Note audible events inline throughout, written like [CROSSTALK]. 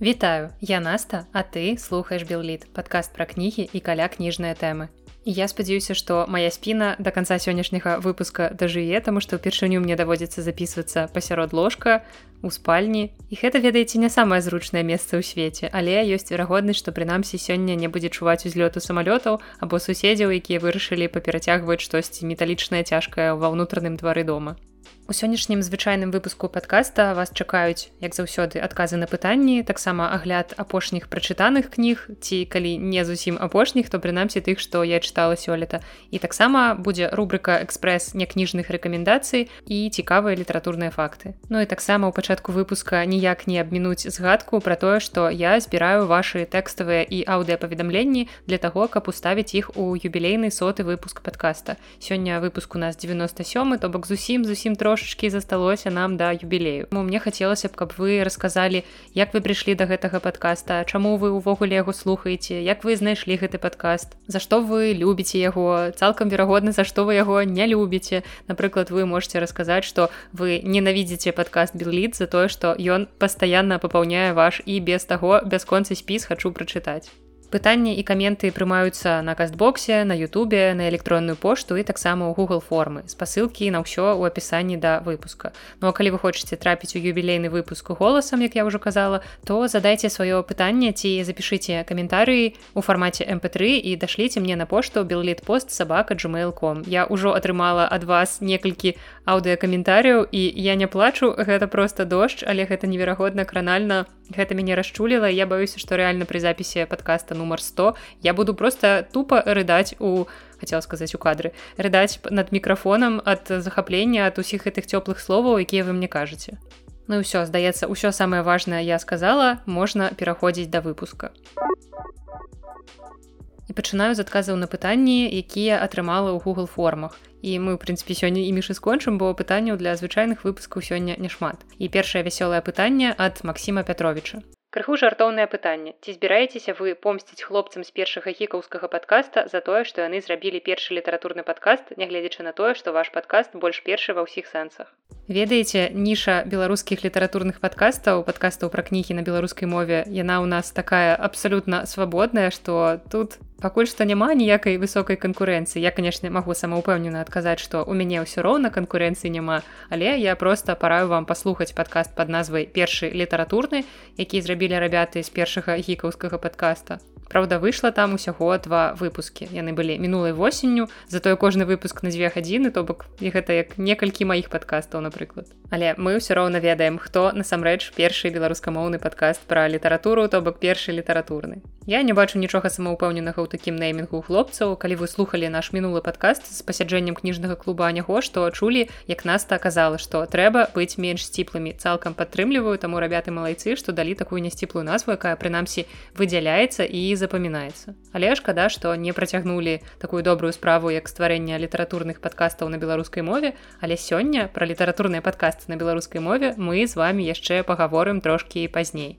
Вітаю, я Наста, а ты слухаеш Белліт, падкаст пра кнігі і каля кніжныя тэмы. Я спадзяюся, што моя спіна до конца сённяшняга выпуска дажыве, таму што ўпершыню мне даводзіцца записывацца пасярод ложка у спальні. І гэта ведаеце не самае зручнае месца ў свеце, але ёсць верагоднасць, што прынамсі сёння не будзе чуваць узлёту самалётаў або суседзяў, якія вырашылі паперацягваць штосьці металічнае цяжкае ва ўнутраным двары дома. У сённяшнім звычайным выпуску падкаста вас чакаюць як заўсёды адказы на пытанні таксама агляд апошніх прачытаных кніг ці калі не зусім апошніх то прынамсі тых што я чытала сёлета. І таксама будзе рубрика экспрэс някніжных рэкамендацый і цікавыя літаратурныя факты. Ну і таксама ў пачатку выпуска ніяк не абмінуць згадку пра тое што я збіраю ваши тэкставыя і аўдыапаведамленні для таго каб уставіць іх у юбілейны соты выпуск подкаста сёння выпуск у нас 97 то бок зусім зусім трошачки засталося нам да юбілею. Ну, мне хацелася б каб вы расказалі як вы прыйшлі до гэтага подкаста чаму вы увогуле яго слухаеце як вы знайшлі гэты подкаст за што вы любіце яго цалкам верагодна за што вы яго не любіце. Напрыклад вы можете расказаць что вы ненавідзеце подкаст белліт за тое что ён пастаянна папаўняе ваш і без таго бясконцы спіс хачу прачытаць пытанні і каменты прымаюцца на кастбоксе на Ютубе на электронную пошту і таксама ў Google формы. Спасылкі на ўсё ў апісанні да выпуска. Ну а калі вы хочаце трапіць у юбілейны выпуск голасам як я ўжо казала то задайце сваё пытанне ці запішыце каментарыі у фармаце mp3 і дашліце мне на пошту белліт пост сабака gmail.com я ўжо атрымала ад вас некалькі аўдыакаментарыяў і я не плачу гэта просто дождж але гэта неверагодна кранальна. Гэта мяне расчуліла я баюся што рэальна пры запісе подкаста нумар 100 я буду просто тупо рыдаць у хотела сказаць у кадры рыдаць над мікрафонам ад захаплення ад усіх гэтых цёплых словаў якія вы мне кажаце Ну ўсё здаецца ўсё самае важное я сказала можна пераходзіць да выпуска. І пачынаю з адказаў на пытанні якія атрымала ў google формах. І мы ў прынцыпе сёння і мішы скончым бо пытанняў для звычайных выпускаў сёння няшмат. І першае вясёлае пытанне ад Масіма пятровича крыху жартоўнае пытанне. Ці збіраецеся вы помсціць хлопцам з першага хікаўскага подкаста за тое што яны зрабілі першы літаратурны падкаст нягледзячы на тое што ваш падкаст больш першы ва ўсіх сэнсах? Ведаеце ніша беларускіх літаратурных падкастаў падкастаў пра кнігі на беларускай мове яна ў нас такая абсалютна свабодная што тут пакуль што няма ніякай высокай канкурэнцыі. Я канешне магу самаўпэўнена адказаць што у мяне ўсё роўна канкурэнцыі няма але я просто параю вам паслухаць падкаст под назвай першы літаратурны які зрабілі рабяты з першага гікаўскага падкаста. Праўда выйшла там усяго два выпускі. Яны былі мінулай восенню затое кожны выпуск на дзве гадзіны то бок і гэта як некалькі маіх падкастаў напрыклад але мы ўсё роўна ведаем хто насамрэч першы беларускамоўны падкаст пра літаратуру то бок першы літаратурны. Я не бачу нічога самаўпэўненага ў такім неймінгу хлопцаў. Калі вы слухали наш мінулы падкаст з пасяджэннем кніжнага клуба няго што чулі як наста аказала што трэба быць менш сціплымі. Цалкам падтрымліваю таму рабяты малайцы што далі такую нясціплую назву якая прынамсі выдзяляецца і запамінаецца. Але шкада што не працягнулі такую добрую справу як стварэнне літаратурных падкастаў на беларускай мове але сёння пра літаратурныя падкасты на беларускай мове мы з вами яшчэ пагаворым трошкі пазней.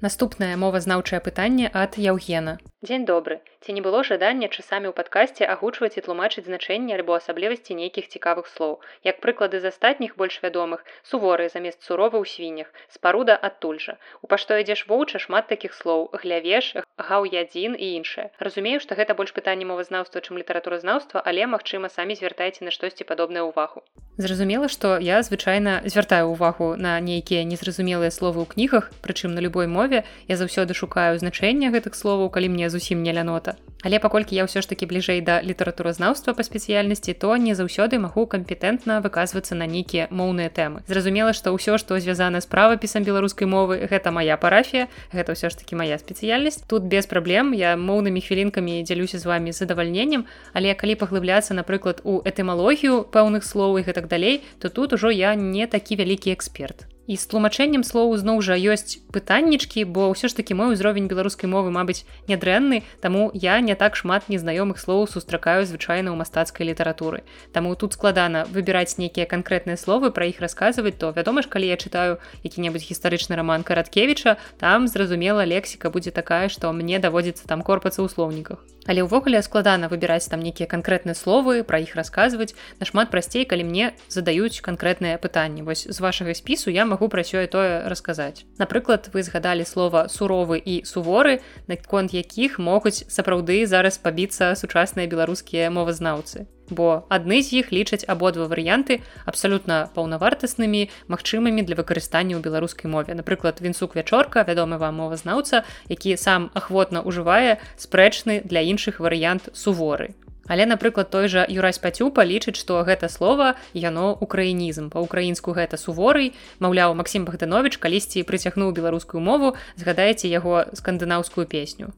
Наступнае мовазнаўчае пытанне ад яўгена. Дзень добры. Ці не было жадання часамі ў падкасці агучваць і тлумачыць значэнне альбо асаблівасці нейкіх цікавых слоў? Як прыклады з астатніх больш вядомых суворы замест суровы ў свіннях спаруда адтуль жа. У пашто ідзеш воўча шмат такіх слоў. Глявеш гаўядзін і іншае. Разумею што гэта больш пытанне мовазнаўства чым літаратуразнаўства але магчыма самі звяртайце на штосьці падобнае ўвагу. Зразумела што я звычайна звяртаю ўвагу на нейкія незразумелыя словы ў кнігах прычым на любой мове. Я заўсёды шукаю значэння гэтых словаў калі мне зусім не лянота. Але паколькі я ўсё ж таки бліжэй да літаратуразнаўства па спецыяльнасці то не заўсёды магу кампетэнтна выказвацца на нейкія моўныя тэмы. Зразумела што ўсё што звязана з правапісам беларускай мовы гэта моя парафія гэта ўсё ж таки моя спецыяльнасць. Тут без праблем я моўнымі хвілінкамі дзялюся з вами задавальненнем але калі паглыбляцца напрыклад у этымалогію пэўных слоў і гэтак далей то тут ужо я не такі вялікі эксперт і з тлумачэннем слоў зноў жа ёсць пытаннічкі бо ўсё ж таки мой узровень беларускай мовы мабыць нядрэнны таму я не так шмат незнаёмых слоў сустракаю звычайна ў мастацкай літаратуры. Таму тут складана выбіраць нейкія канкрэтныя словы пра іх расказваць то вядома ж калі я чытаю які-небудзь гістарычны роман караткевіча там зразумела лексіка будзе такая што мне даводзіцца там корпацца ў слоўніках. Але ўвогуле складана выбіраць там нейкія канкрэтныя словы пра іх расказваць. Нашмат прасцей калі мне задаюць канкрэтныя пытанні. Вось з вашага спісу я могу магу пра сёе тое расказаць напрыклад вы згадалі слова суровы і суворы наконт якіх могуць сапраўды зараз пабіцца сучасныя беларускія мовазнаўцы. Бо адны з іх лічаць абодва варыянты абсалютна паўнавартаснымі магчымымі для выкарыстання ў беларускай мове. Напрыклад вінсук вячорка вядомы вам мовазнаўца які сам ахвотна ўжывае спрэчны для іншых варыянт суворы Але, напрыклад той жа юрась пацюпа лічыць што гэта слова яно украінізм. Па-украінску гэта суворый. Маўляў Масім богданович калісьці прыцягнуў беларускую мову. Згадаеце яго скандынаўскую песню.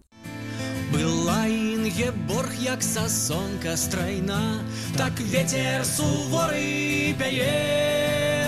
Была інге борг як сасонка страйна. Так ветер суворы пяе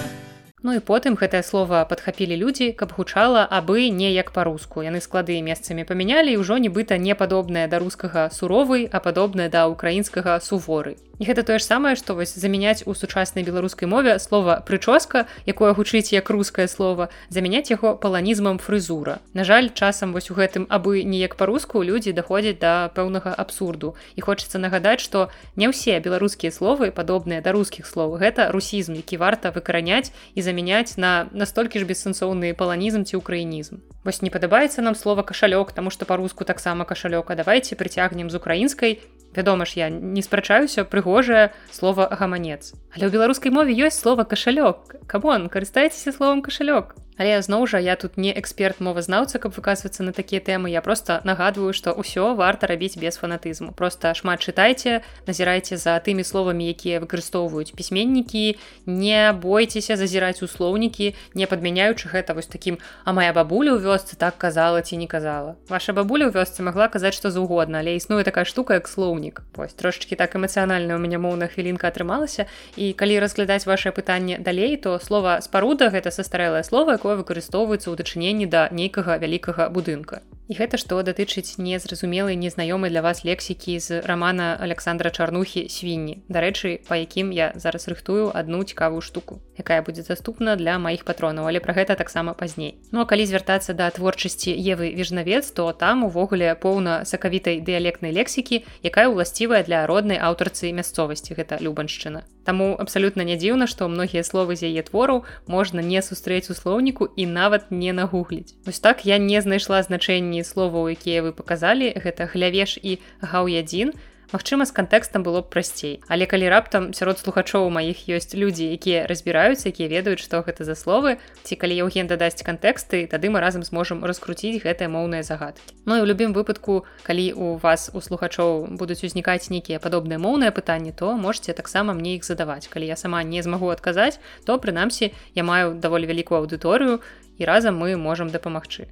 Ну і потым гэтае слово падхапілі людзі каб гучала абы не як па-руску. Яны склады месцамі памянялі ўжо нібыта не падобнае да рускага суровы а падобнае да украінскага суворы. І гэта тое ж самае што вось замяняць у сучаснай беларускай мове слова прычоска якое гучыць як рускае слово замяняць яго паланізмам фрызура На жаль часам вось у гэтым абы неяк па-руску людзі даходзяць да пэўнага абсурду. І хочацца нагадаць што не ўсе беларускія словы падобныя да рускіх слоў гэта русізм які варта выкараняць і замяняць на настолькі ж бессэнсоўны паланізм ці украінізм Вось не падабаецца нам слова кашалёк таму што па-руску таксама кашалёка давайте прыцягнем з украінскай вядома ж я не спрачаюся прыгожае слова гаманец але ў беларускай мове ёсць слова кашалёк камон карыстайцеся словом кашалёк Але зноў жа я тут не эксперт мовазнаўца, каб выказвацца на такія тэмы. Я просто нагадваю, што ўсё варта рабіць без фанатызму. Просто шмат чытайце, назірайце за тымі словамі, якія выкарыстоўваюць пісьменнікі, не бойцеся зазіраць у слоўнікі, не падмяняючы гэта вось такім, а моя бабуля ў вёсцы так казала ці не казала. Ваша бабуля ў вёсцы магла казаць што заўгодна, але існуе такая штука як слоўнік. Вось трошачки так эмацыянальна у мяне моўная хвілінка атрымалася. І калі разглядаць ваше пытанне далей, то слова спаруда гэта састарэлае слова, якое выкарыстоўваецца ў дачыненні да нейкага вялікага будынка. І гэта што датычыць незразумелай незнаёмай для вас лексікі з рамана Александра Чарнухі свінні. Дарэчы, па якім я зараз рыхтую адну цікавую штуку, якая будзе заступна для маіх патронаў, але пра гэта таксама пазней. Ну а калі звяртацца да творчасці Евы вежнавец, то там увогуле поўна сакавітай дыялектнай лексікі, якая ўласцівая для роднай аўтарцы мясцовасці гэта любаншчына. Таму абсалютна не дзіўна, што многія словы з яе твораў можна не сустрэць у слоўніку і нават не нагугліць. Вось так я не знайшла значэнні словаў, якія вы паказалі, гэта глявеш і гаўядзін, Магчыма, з кантэкстам было б прасцей. Але калі раптам сярод слухачоў маіх ёсць людзі, якія разбіраюцца, якія ведаюць, што гэта за словы, ці калі Еўген дадасць кантэксты, тады мы разам зможам раскруціць гэтыя моўныя загадкі. Ну і ў любім выпадку, калі у вас у слухачоў будуць узнікаць нейкія падобныя моўныя пытанні, то можете таксама мне іх задаваць. Калі я сама не змагу адказаць, то прынамсі я маю даволі вялікую аўдыторыю і разам мы можам дапамагчы.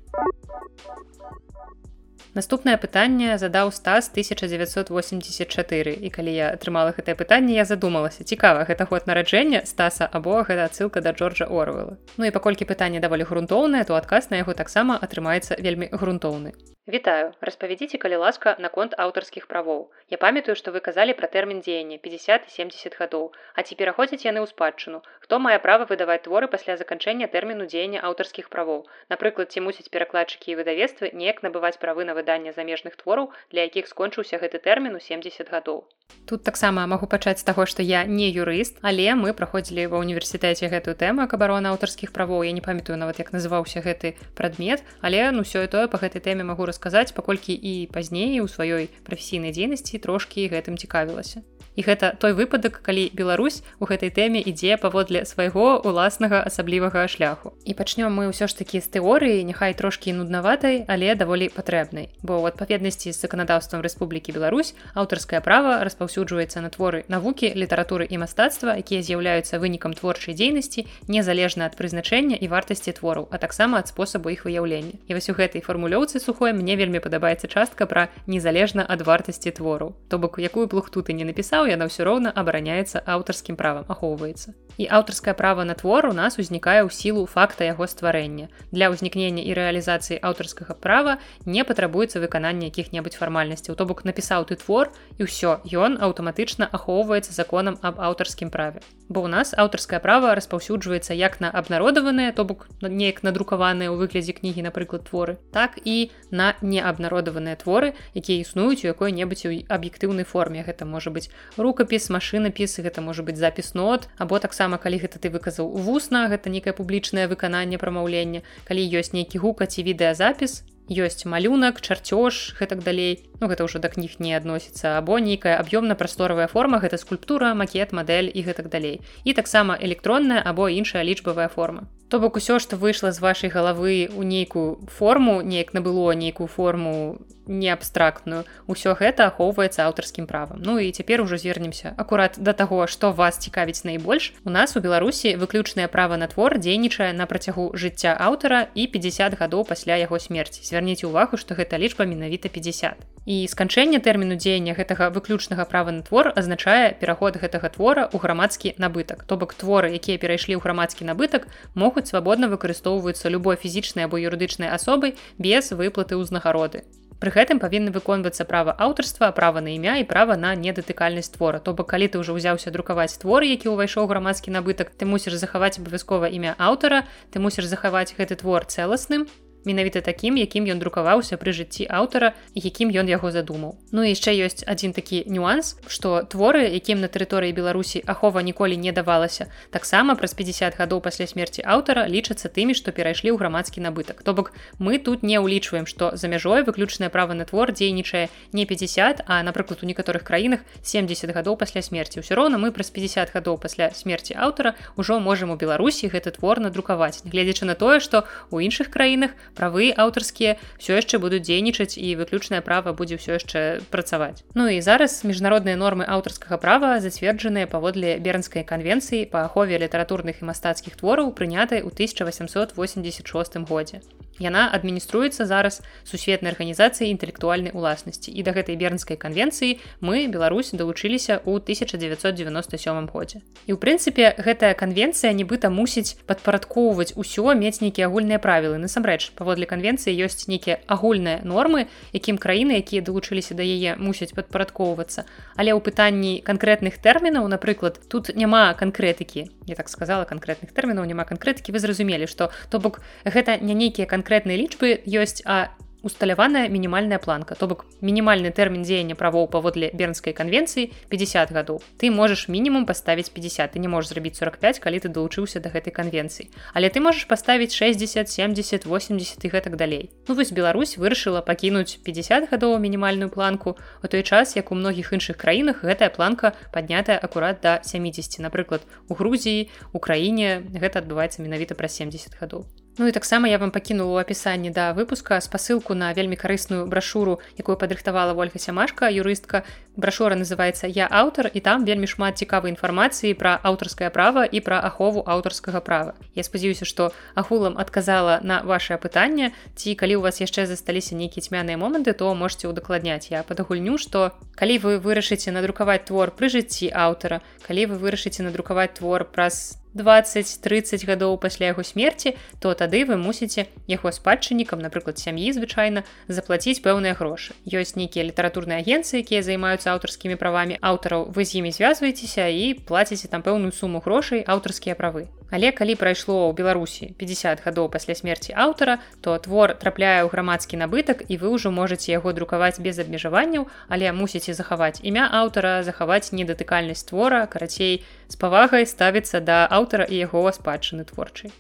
Наступнае пытанне задаў стас 1984 і калі я атрымала гэтае пытанне я задумалася цікава гэта год нараджэння стаса або гэта адсылка да Джорджа Орвела Ну і паколькі пытанне даволі грунтоўнае то адказ на яго таксама атрымаецца вельмі грунтоўны Вітаю распавядзіце калі ласка наконт аўтарскіх правоў. Я памятаю што вы казалі пра тэрмін дзеяння 50 70 гадоў а ці пераходзяць яны ў спадчыну хто мае права выдаваць творы пасля заканчэння тэрміну дзеяння аўтарскіх правоў? Напрыклад ці мусіць перакладчыкі і выдавецтвы неяк набываць правы на выданне замежных твораў для якіх скончыўся гэты тэрмін у 70 гадоў Тут таксама магу пачаць з таго што я не юрыст але мы праходзілі ва ўніверсітэце гэтую тэму як абарона аўтарскіх правоў. Я не памятаю нават як называўся гэты прадмет але ну ўсё і тое па гэтай тэме магу расказаць паколькі і пазней у сваёй прафесійнай дзейнасці трошкі гэтым цікавілася і гэта той выпадак калі Беларусь у гэтай тэме ідзе паводле свайго уласнага асаблівага шляху. І пачнём мы ўсё ж такі з тэорыі няхай трошкі нуднаватай але даволі патрэбнай. Бо ў адпаведнасці з заканадаўствам Рэспублікі Беларусь аўтарскае права распаўсюджваецца на творы навукі літаратуры і мастацтва якія з'яўляюцца вынікам творчай дзейнасці незалежна ад прызначэння і вартасці твораў а таксама ад спосабу іх выяўлення. І вось у гэтай фармулёўцы сухой мне вельмі падабаецца частка пра незалежна ад вартасці твору то бок якую плухту ты не напісаў яна ўсё роўна абараняецца аўтарскім правам ахоўваецца і аўтарскае права на твор у нас узнікае ў сілу факта яго стварэння для ўзнікнення і рэалізацыі аўтарскага права не патрабуецца выканання якіх-небудзь фармальнасцяў то бок напісаў ты твор і ўсё ён аўтаматычна ахоўваецца законам аб аўтарскім праве. Бо ў нас аўтарскае права распаўсюджваецца як на абнародаваныя то бок неяк надрукаваныя ў выглядзе кнігі напрыклад творы так і на неабнародаваныя творы якія існуюць у якой-небудзь у аб'ектыўнай форме. Гэта можа быць рукапіс машынапіс гэта можа быць запіс нот або таксама калі гэта ты выказаў вусна гэта некае публічнае выкананне прамаўлення калі ёсць нейкі гука ці відэазапіс ёсць малюнак чарцёж гэтак далей. Ну гэта ўжо да кніг не адносіцца або нейкая аб'ёмна-прасторавая форма гэта скульптура макет мадэль і гэтак далей. І таксама электронная або іншая лічбавая форма. То бок усё што выйшла з вашай галавы у нейкую форму неяк набыло нейкую форму не абстрактную. Ўсё гэта ахоўваецца аўтарскім правам. Ну і цяпер ужо звернемся акурат да таго што вас цікавіць найбольш. У нас у беларусі выключнае права на твор дзейнічае на працягу жыцця аўтара і 50 гадоў пасля яго смерці. Звярніце увагу што гэта лічба менавіта 50 і сканчэнне тэрміну дзеяння гэтага выключнага права на твор азначае пераход гэтага твора ў грамадскі набытак. То бок творы якія перайшлі ў грамадскі набытак могуць свабодна выкарыстоўваюцца любой фізічнай або юрыдычнай асобай без выплаты ўзнагароды Пры гэтым павінны выконвацца права аўтарства права на імя і права на недатыкальнасць твора. То бок калі ты ўжо ўзяўся друкаваць твор які ўвайшоў грамадскі набытак ты мусіш захаваць абавязкова імя аўтара ты мусіш захаваць гэты твор цэласным менавіта такім якім ён друкаваўся пры жыцці аўтара якім ён яго задумаў. Ну і яшчэ ёсць адзін такі нюанс што творы якім на тэрыторыі беларусі ахова ніколі не давалася таксама праз 50 гадоў пасля смерти аўтара лічацца тымі што перайшлі ў грамадскі набытак. То бок мы тут не ўлічваем што за мяжой выключнае права на твор дзейнічае не 50 а напрыклад у некаторых краінах 70 гадоў пасля смерти ўсё роўна мы праз 50 гадоў пасля смерти аўтара ўжо можем у беларусі гэты твор надрукаваць гледзячы на тое што у іншых краінах правы аўтарскія все яшчэ будуць дзейнічаць і выключнае права будзе ўсё яшчэ працаваць Ну і зараз міжнародныя нормы аўтарскага права зацверджаныя паводле бернскай канвенцыі па ахове літаратурных і мастацкіх твораў прынятай у 1886 годзе Яна адмініструецца зараз сусветнай арганізацыі інтэлектуальнай уласнасці і да гэтай бернскай канвенцыі мы Беларусь далучыліся ў 1997 годзе. І ў прынцыпе гэтая канвенцыя нібыта мусіць падпарадкоўваць усё мець нейкія агульныя правілы насамрэч паводле канвенцыі ёсць нейкія агульныя нормы, якім краіны, якія далучыліся да яе мусяць падпарадкоўвацца. Але ў пытанні канкрэтных тэрмінаў, напрыклад, тут няма канкрэтыкі. Я так сказала канкрэтных тэрмінаў няма канкрэтыкі, вы зразумелі, што то бок гэта не нейкія канкрэтныя лічбы ёсць а усталяваная мінімальная планка. То бок мінімальны тэрмін дзеяння правоў паводле бернскай канвенцыі 50 гадоў ты можаш мінімум паставіць 50 ты не можаш зрабіць 45 калі ты далучыўся да гэтай канвенцыі але ты можаш паставіць 60 70 80 і гэтак далей. Ну вось Беларусь вырашыла пакінуць 50 гадоў мінімальную планку. У той час як у многіх іншых краінах гэтая планка паднятая акурат да 70 напрыклад у Грузіі Украіне гэта адбываецца менавіта пра 70 гадоў Ну і таксама я вам пакінула ў апісанні да выпуска спасылку на вельмі карысную брашуру, якую падрыхтавала ольга сямашка юрыстка. Брашура называецца я аўтар і там вельмі шмат цікавай інфармацыі пра аўтарскае права і пра ахову аўтарскага права. Я спадзяюся, што агулам адказала на ваше пытанне ці калі у вас яшчэ засталіся нейкія цьмяныя моманты, то можете ўдакладняць я падагульню, што калі вы вырашыце надрукаваць твор пры жыцці аўтара, калі вы вырашыце надрукаваць твор праз 20-30 гадоў пасля яго смерці, то тады вы мусіце яго спадчыннікам, напрыклад сям'і звычайна заплаціць пэўныя грошы. Ёсць нейкія літаратурныя агенцыі, якія займаюцца аўтарскімі правамі аўтараў, вы з імі звязваецеся і плаціце там пэўную суму грошай аўтарскія правы. Але калі прайшло ў Беларусі 50 гадоў пасля смерці аўтара, то твор трапляе ў грамадскі набытак і вы ўжо можете яго друкаваць без абмежаванняў, але мусіце захаваць імя аўтара, захаваць недатыкальнасць твора, карацей, з павагай ставіцца да аўтара і яго спадчыны творчай.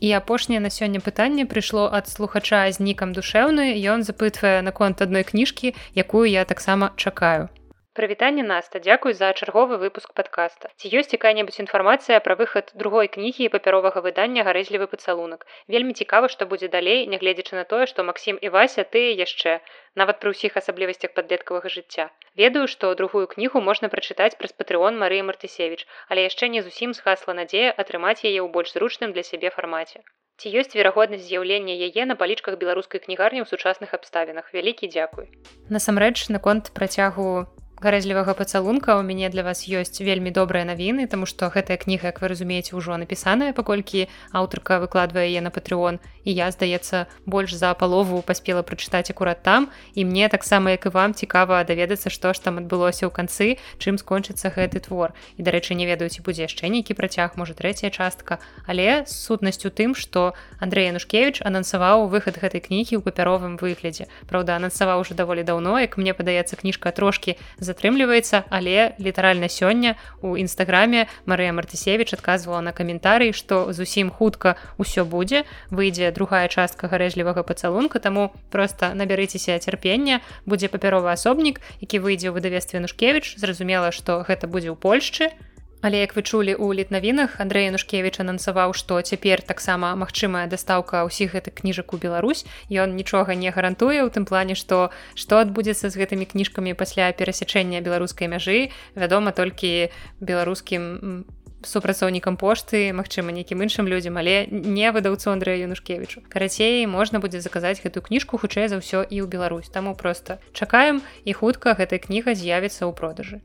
І апошняе на сёння пытанне прыйшло ад слухача з нікам душэўны, ён запытвае наконт адной кніжкі, якую я таксама чакаю. Прывітанне Наста, дзякуй за чарговы выпуск падкаста. Ці ёсць якая-небудзь інфармацыя пра выхад другой кнігі і папяровага выдання гарэзлівы пацалунак. Вельмі цікава, што будзе далей, нягледзячы на тое, што Масім і Вася ты яшчэ, нават пры ўсіх асаблівасцях падлеткавага жыцця. Ведаю, што другую кнігу можна прачытаць праз патрыон Марыі Мартысевіч, але яшчэ не зусім схасла надзея атрымаць яе ў больш зручным для сябе фармаце. Ці ёсць верагоднасць з'яўлення яе на палічках беларускай кнігарні ў сучасных абставінах. Вялікі дзякуй. Насамрэч наконт працягу гарэзлівага пацалунка у мяне для вас ёсць вельмі добрыя навіны тому что гэтая кніга як вы разумееце ўжо напісаная паколькі аўтарка выкладвае яе на патрыон. І я здаецца больш за палову паспела прачытаць акурат там. І мне таксама як і вам цікава даведацца што ж там адбылося ў канцы чым скончыцца гэты твор. І дарэчы не ведаюць будзе яшчэ нейкі працяг можа трэцяя частка. Але сутнасць у тым что Андрей янушкевич анансаваў выхад гэтай кнігі ў папяровым выглядзе. Праўда анансаваў уже даволі даўно як мне падаецца кніжка трошки за затрымліваецца але літаральна сёння у нстаграме Марыя мартысевич адказвала на каментарый што зусім хутка ўсё будзе выйдзе другая частка гарэжлівага пацалунка таму просто набярыцеся цярпення будзе папяровы асобнік які выйдзе ў выдавестве нушкевич зразумела што гэта будзе ў польшчы Але як вы чулі ў літнавінах Андрэя Нушкевіч анансаваў, што цяпер таксама магчымая дастаўка ўсіх гэтых кніжак у Беларусь. Ён нічога не гарантуе ў тым плане, што што адбудзецца з гэтымі кніжкамі пасля перасячэння беларускай мяжы, вядома толькі беларускім супрацоўнікам пошты, магчыма, нейкім іншым людзям, але не выдаўцу Андрэя Янушкевічу. Карацей можна будзе заказаць гэтую кніжку хутчэй за ўсё і ў Беларусь. Таму проста чакаем і хутка гэтая кніга з'явіцца ў продажы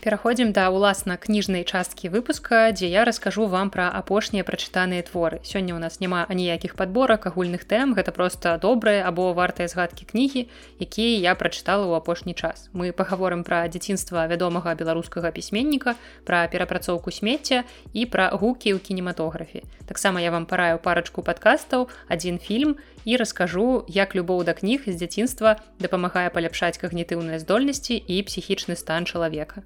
пераходзім да ўласна кніжнай часткі выпуска дзе я раскажу вам пра апошнія прачытаныя творы. Сёння ў нас няма аніякіх падборак агульных тэм. Гэта просто добрыя або вартыя згадкі кнігі якія я прачытала ў апошні час. Мы пагаворым пра дзяцінства вядомага беларускага пісьменніка пра перапрацоўку смецця і пра гукі ў кінематографе. Таксама я вам параю парачку падкастаў адзін фільм і раскажу як любоў да кніг з дзяцінства дапамагае паляпшаць кагнітыўныя здольнасці і псіхічны стан чалавека.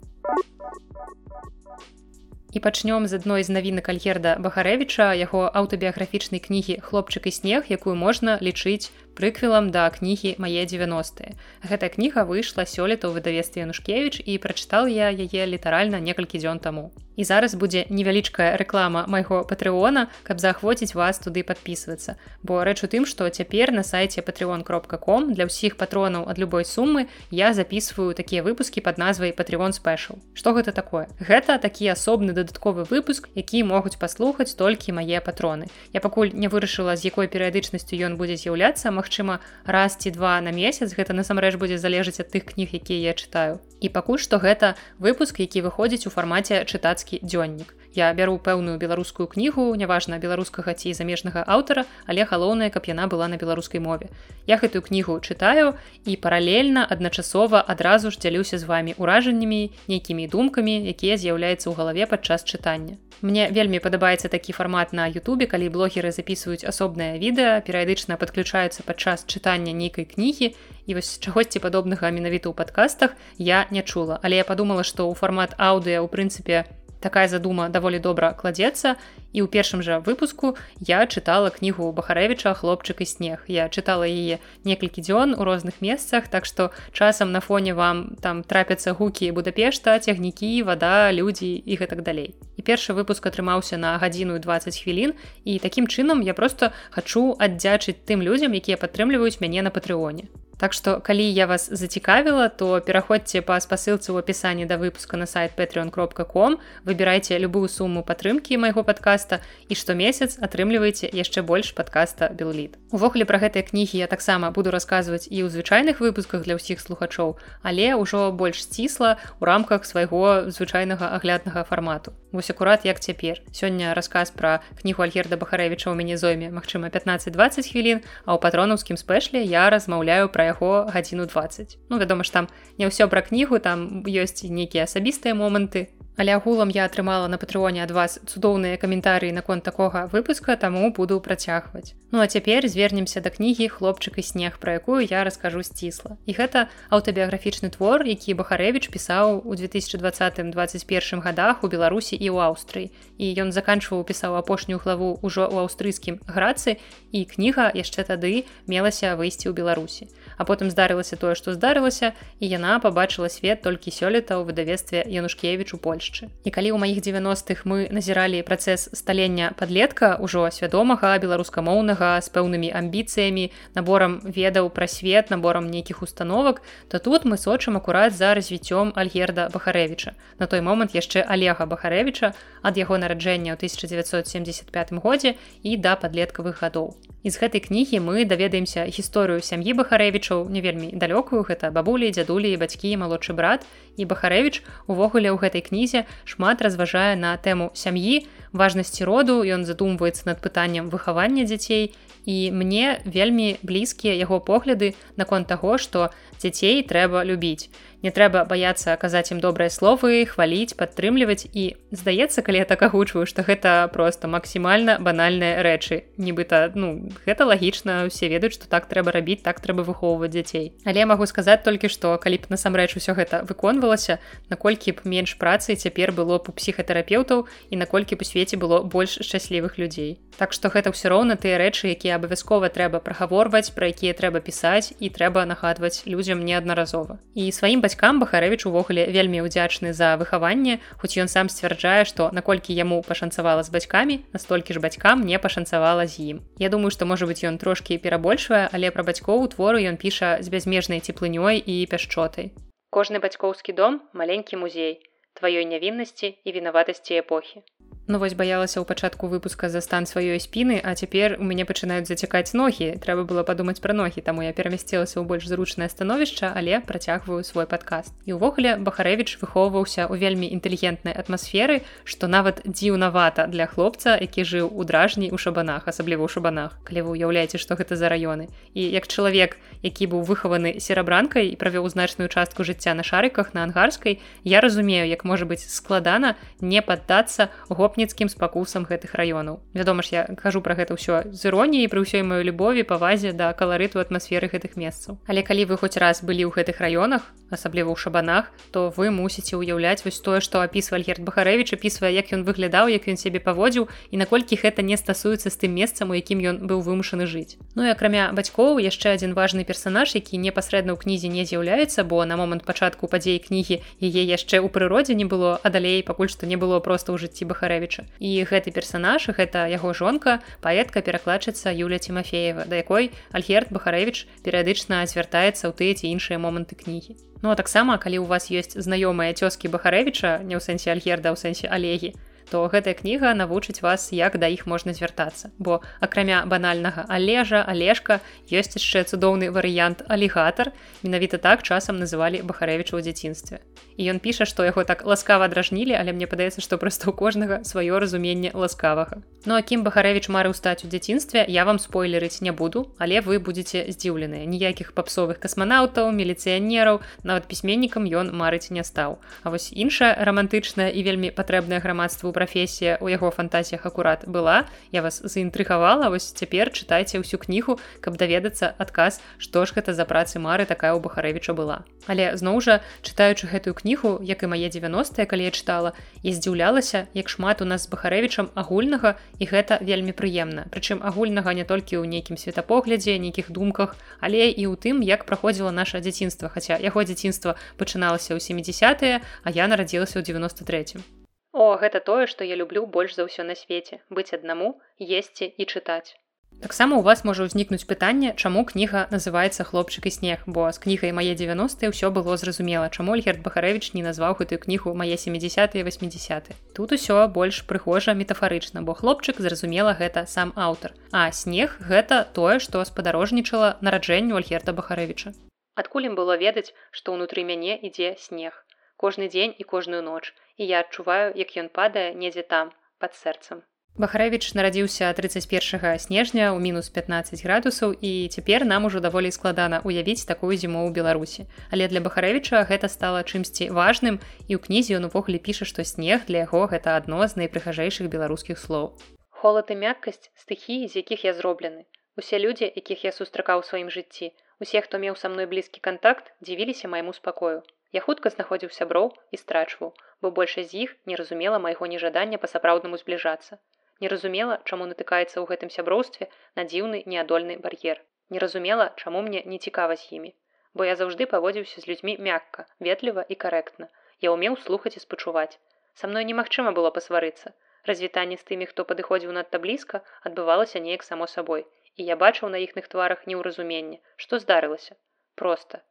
І пачнём з адной з навінак альгерда Бахарэвіча яго аўтабіяграфічнай кнігі хлопчык і снег, якую можна лічыць прыквелам да кнігі мае 90 гэтая кніга выйшла сёлета ў выдавестве янушкевич і прачытал я яе літаральна некалькі дзён таму. І зараз будзе невялічкая рэклама майго патрыона каб заахвоціць вас туды подписывацца бо рэч у тым што цяпер на сайте patreon кропка com для ўсіх патронаў ад любой сумы я записываю такія выпускі под назвай патreon спешл что гэта такое? Гэта такі асобны дадатковы выпуск які могуць паслухаць толькі мае патроны. Я пакуль не вырашыла з якой перыядычнасцю ён будзе з'яўляцца магчыма раз ці два на месяц. Гэта насамрэч будзе залежаць ад тых кніг якія я чытаю. І пакуль што гэта выпуск які выходзіць у фармаце чытацкі дзённік я бяру пэўную беларускую кнігу няважна беларускага ці замежнага аўтара але галоўнае каб яна была на беларускай мове. Я гэтую кнігу чытаю і паралельна адначасова адразу ж дзялюся з вами уражаннямі нейкімі думкамі якія з'яўляюцца ў галаве падчас чытання. Мне вельмі падабаецца такі фармат на Ютубе калі блогеры записываюць асобнае відэа перыядычна подключаюцца падчас чытання нейкай кнігі і вось чагосьці падобнага менавіта ў падкастах я не чула. Але я подумала што ў фармат аўдыа у прынцыпе такая задума даволі добра кладзецца. І ў першым жа выпуску я чытала кнігу бахарэвіча хлопчык і снег я чытала яе некалькі дзён у розных месцах так што часам на фоне вам там трапяцца гукі будапешта цягнікі вада людзі і гэтак далей. І першы выпуск атрымаўся на гадзіну 20 хвілін і такім чынам я просто хачу аддзячыць тым людзям якія падтрымліваюць мяне на патрыоне Так што калі я вас зацікавіла, то пераходзьце па спасылцы ў апісані да выпуска на сайт patreon кропка.com, выбірайце любую суму падтрымкі майго падкаста і штомесяц атрымлівайце яшчэ больш падкаста Белліт. Увогуле пра гэтыя кнігі я таксама буду расказваць і ў звычайных выпусках для ўсіх слухачоў, але ўжо больш сцісла ў рамках свайго звычайнага агляднага фармату. Вось акурат як цяпер. Сёння расказ пра кнігу Альгерда Бахарэвіча ў мяне зойме, магчыма 15-20 хвілін, а ў патронаўскім спэшле я размаўляю пра яго гадзіну 20 ну вядома ж там не ўсё пра кнігу там ёсць нейкія асабістыя моманты Але агулам я атрымала на патрыоне ад вас цудоўныя каментарыі наконт такога выпуска, таму буду працягваць. Ну а цяпер звернемся да кнігі хлопчык і снег, пра якую я раскажу сцісла. І гэта аўтабіяграфічны твор, які Бахарэвіч пісаў у 2020-21 годах у Беларусі і ў Аўстрыі. І ён заканчваў пісаў апошнюю главу ўжо ў аўстрыйскім грацы і кніга яшчэ тады мелася выйсці ў Беларусі. А потым здарылася тое, што здарылася і яна пабачыла свет толькі сёлета ў выдавестве Янушкевіч у Польш польшчы і калі ў маіх 90-х мы назіралі працэс сталення подлетка ўжо свядомага беларускамоўнага з пэўнымі амбіцыямі наборам ведаў пра свет наборам нейкіх установак то тут мы сочым акурат за развіццём альгерда бахарэвича на той момант яшчэ олега бахарэвича ад яго нараджэння ў 1975 годзе і да падлеткавых гадоў І з гэтай кнігі мы даведаемся гісторыю сям'і бахарэвічаў не вельмі далёкую гэта бабулі дзядулі бацькі малодшы брат. І бахарэвіч увогуле ў гэтай кнізе шмат разважае на тэму сям'і важнасці роду ён задумваецца над пытанням выхавання дзяцей. І мне вельмі блізкія яго погляды наконт таго што дзяцей трэба любіць не трэба баяцца казаць ім добрыя словы хваліць падтрымліваць. І здаецца калі я так агучваю што гэта просто максімальна банальныя рэчы. Нібыта ну гэта лагічна усе ведаюць што так трэба рабіць так трэба выхоўваць дзяцей. Але я магу сказаць толькі што калі б насамрэч усё гэта выконвалася наколькі б менш працы цяпер было б у псіхатэрапеўтаў і наколькі б у свеце было больш шчаслівых людзей. Так што гэта ўсё роўна тыя рэчы якія абавязкова трэба прагаворваць пра якія трэба пісаць і трэба нагадваць людзям неаднаразова. І сваім бацькам бахарэвіч увогуле вельмі ўдзячны за выхаванне хоць ён сам сцвярджае што наколькі яму пашанцавала з бацькамі настолькі ж бацькам не пашанцавала з ім. Я думаю што можа быть ён трошкі перабольшвае але пра бацькоў твору ён піша з бязмежнай цеплынёй і пяшчотай. Кожны бацькоўскі дом маленькі музей тваёй нявіннасці і вінаватасці эпохі Ну вось баялася ў пачатку выпуска за стан сваёй спіны, а цяпер у мяне пачынаюць зацікаць ногі. трэба было падумаць пра ногі, таму я перамясцілася ў больш зручнае становішча, але працягваю свой падкаст. І ўвогуле Бахарэвіч выхоўваўся ў вельмі інтэлігентнай атмасферы, што нават дзіўнавата для хлопца, які жыў у дражні ў шабанах, асабліва ў шабанах, калі вы ўяўляеце, што гэта за раёны. І як чалавек, які быў выхаваны серабранкай і правёў значную частку жыцця на шарыках на ангарскай, я разумею, як можа быць складана не паддацца гоп гопніцкім спакусам гэтых раёнаў. Вядома ж я кажу пра гэта ўсё з іроніяй пры ўсёй маёй любові павазе да каларыту атмасферы гэтых месцаў. Але калі вы хоць раз былі ў гэтых раёнах асабліва ў шабанах то вы мусіце ўяўляць вось тое што апісвае альгерт бахарэвіч апісвае як ён выглядаў як ён сябе паводзіў і наколькі гэта не стасуецца з тым месцам у якім ён быў вымушаны жыць. Ну і акрамя бацькоў яшчэ адзін важны персанаж які непасрэдна ў кнізе не з'яўляецца бо на момант пачатку падзей кнігі яе яшчэ ў прыродзе не было а далей пакуль што не было проста ў жыцці бахарэві Бахарэвіча. І гэты персанаж гэта яго жонка, паэтка перакладчыца Юля Тимофеева, да якой Альгерт Бахарэвіч перыядычна звяртаецца ў тыя ці іншыя моманты кнігі. Ну а таксама, калі ў вас ёсць знаёмыя цёскі Бахарэвіча, не ў сэнсе Альгерда, ў сэнсе алегі, то гэтая кніга навучыць вас як да іх можна звяртацца. Бо акрамя банальнага алежа алешка ёсць яшчэ цудоўны варыянт алігатар менавіта так часам называлі бахарэвіча ў дзяцінстве. І ён піша што яго так ласкава дражнілі але мне падаецца што проста ў кожнага сваё разуменне ласкавага. Ну акім бахарэвіч марыў стаць у дзяцінстве я вам спойлерыць не буду але вы будете здзіўленыя. Ніякіх папсовых касманаўтаў міліцыянераў нават пісьменнікам ён марыць не стаў. А вось іншая рамантычная і вельмі патрэбная грамадству прафесія у яго фантазіях акурат была. Я вас заінтрыгавала вось цяпер чытайце ўсю кнігу каб даведацца адказ што ж гэта за працы мары такая ў бахарэвіча была. Але зноў жа чытаючы гэтую кнігу як і мае 90 калі я чытала і здзіўлялася як шмат у нас з бахарэвічам агульнага і гэта вельмі прыемна. Прычым агульнага не толькі ў нейкім светапоглядзе нейкіх думках але і ў тым як праходзіла наша дзяцінства. Хаця яго дзяцінства пачыналася ў 70 а я нарадзілася ў 93 О, гэта тое, што я люблю больш за ўсё на свеце, быць аднаму, есці і чытаць. Таксама у вас можа ўзнікнуць пытанне, чаму кніга называецца хлопчык і снег, бо з кнігай мае 90 ўсё было зразумела, чаму Альгерт Бахарэвіч не назваў гэтую кнігу мае 70 80. Тут усё больш прыхожа метафарычна, бо хлопчык зразумела гэта сам аўтар. А снег гэта тое, што спадарожнічала нараджэнню Альгерта Бахарэвіча. Адкуль ім было ведаць, што ўнутры мяне ідзе снег. Кожны дзень і кожную ноч і я адчуваю, як ён падае недзе там под сэрцам. Бахарэвіч нарадзіўся 31 снежня ў мінус 15 градусаў і цяпер нам ужо даволі складана уявіць такую зіму ў Беларусі. Але для Бахарэвіча гэта стала чымсьці важным і ў кнізе ён увогуле піша, што снег для яго гэта адно з найпрыгажэйшых беларускіх слоў. Холад і мяккасць стыхіі, з якіх я зроблены. Усе людзі, якіх я сустракаў у сваім жыцці, усе, хто меў са мной блізкі кантакт, дзівіліся майму спакою. Я хутка знаходзіў сяброў і страчваў, бо большасць з іх не разумела майго нежадання па-сапраўднаму збліжацца. Не разумела, чаму натыкаецца ў гэтым сяброўстве на дзіўны неадольны бар'ер. Не разумела, чаму мне не цікава з імі, бо я заўжды паводзіўся з людзьмі мякка, ветліва і карэктна. Я ўмеў слухаць і спачуваць. Са мной немагчыма было пасварыцца. Развітанне з тымі, хто падыходзіў надта блізка, адбывалася неяк само сабой, і я бачыў на іхных тварах неўразуменне, што здарылася. Проста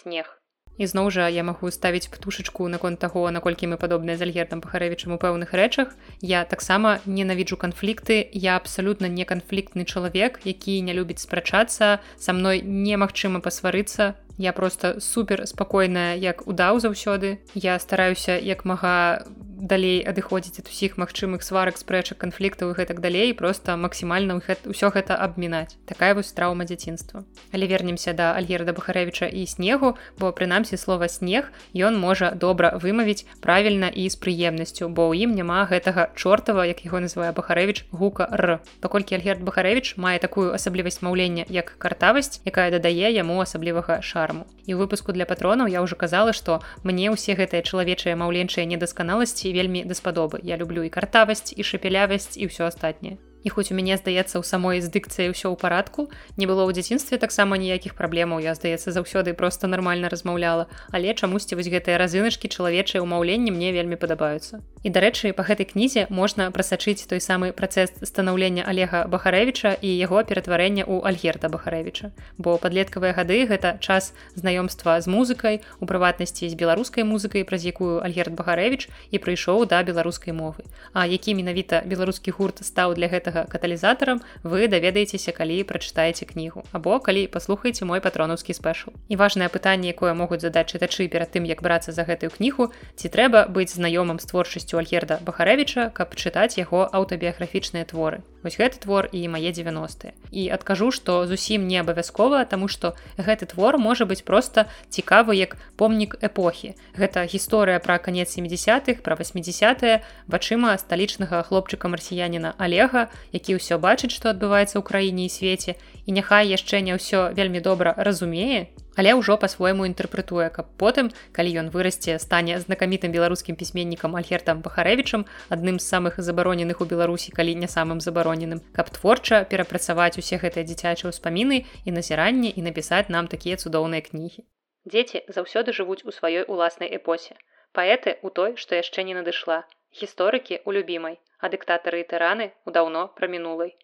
снег. Ізноў жа я магу ставіць птушачку наконт таго наколькі мы падобныя з альгертам пахарэвічам у пэўных рэчах. Я таксама ненавіджу канфлікты. Я абсалютна не канфліктны чалавек які не любіць спрачацца. Са мной немагчыма пасварыцца. Я просто супер спакойная як удаў заўсёды. Я стараюся як мага далей адыходзіць ад усіх магчымых сварак спрэчак канфліктаў і гэтак далей просто максімальна ўсё гэта абмінаць. Такая вось траўма дзяцінства. Але вернемся да альгерда бахарэвіча і снегу бо прынамсі слова снег ён можа добра вымавіць правільна і з прыемнасцю бо ў ім няма гэтага чортава як яго называе бахарэвіч гука р паколькі альгерд бахарэвіч мае такую асаблівасць маўлення як картавасць якая дадае яму асаблівага шарму. І выпуску для патронаў я ўжо казала, што мне ўсе гэтыя чалавечыя маўленчыя недасканаласці вельмі даспадобы. Я люблю і картавасць і шапелявасць і ўсё астатняе і хоць у мяне здаецца ў самой з дыкцыяй ўсё ў парадку не было ў дзяцінстве таксама ніякіх праблемаў я здаецца заўсёды просто нармальна размаўляла. Але чамусьці вось гэтыя разыначкі чалавечыя ўмаўленні мне вельмі падабаюцца і дарэчы па гэтай кнізе можна прасачыць той самы працэс станаўлення алега бахарэвіча і яго ператварэння ў альгерта бахарэвіча. Бо падлеткавыя гады гэта час знаёмства з музыкай у прыватнасці з беларускай музыкай праз якую альгерт бахарэвіч і прыйшоў да беларускай мовы. А які менавіта беларускі гурт стаў для гэтага каталізатарам вы даведаецеся калі прачытаеце кнігу. Або калі паслухаеце мой патронаўскі спешл і важнае пытанне якое могуць задаць чытачы перад тым як брацца за гэтую кнігу ці трэба быць знаёмым з творчасцю альгерда бахарэвіча каб чытаць яго аўтабіяграфічныя творы. Вось гэты твор і мае 90 і адкажу што зусім не абавязкова таму што гэты твор можа быць проста цікавы як помнік эпохі. Гэта гісторыя пра канец 70-х пра 80 вачыма сталічнага хлопчыка марсіяніна алега які ўсё бачыць што адбываецца ў краіне і свеце і няхай яшчэ не ўсё вельмі добра разумее але ўжо па-свойму інтэрпрэтуе каб потым калі ён вырасце стане знакамітым беларускім пісьменнікам альгертам бахарэвічам адным з самых забароненых у беларусі калі не самым забароненым каб творча перапрацаваць усе гэтыя дзіцячыя ўспаміны і назіранні і напісаць нам такія цудоўныя кнігі. Дзеці заўсёды жывуць у сваёй уласнай эпосе. Паэты у той што яшчэ не надышла. Гісторыкі у любімай. А дыктатары і тыраны ў даўно пра мінулай.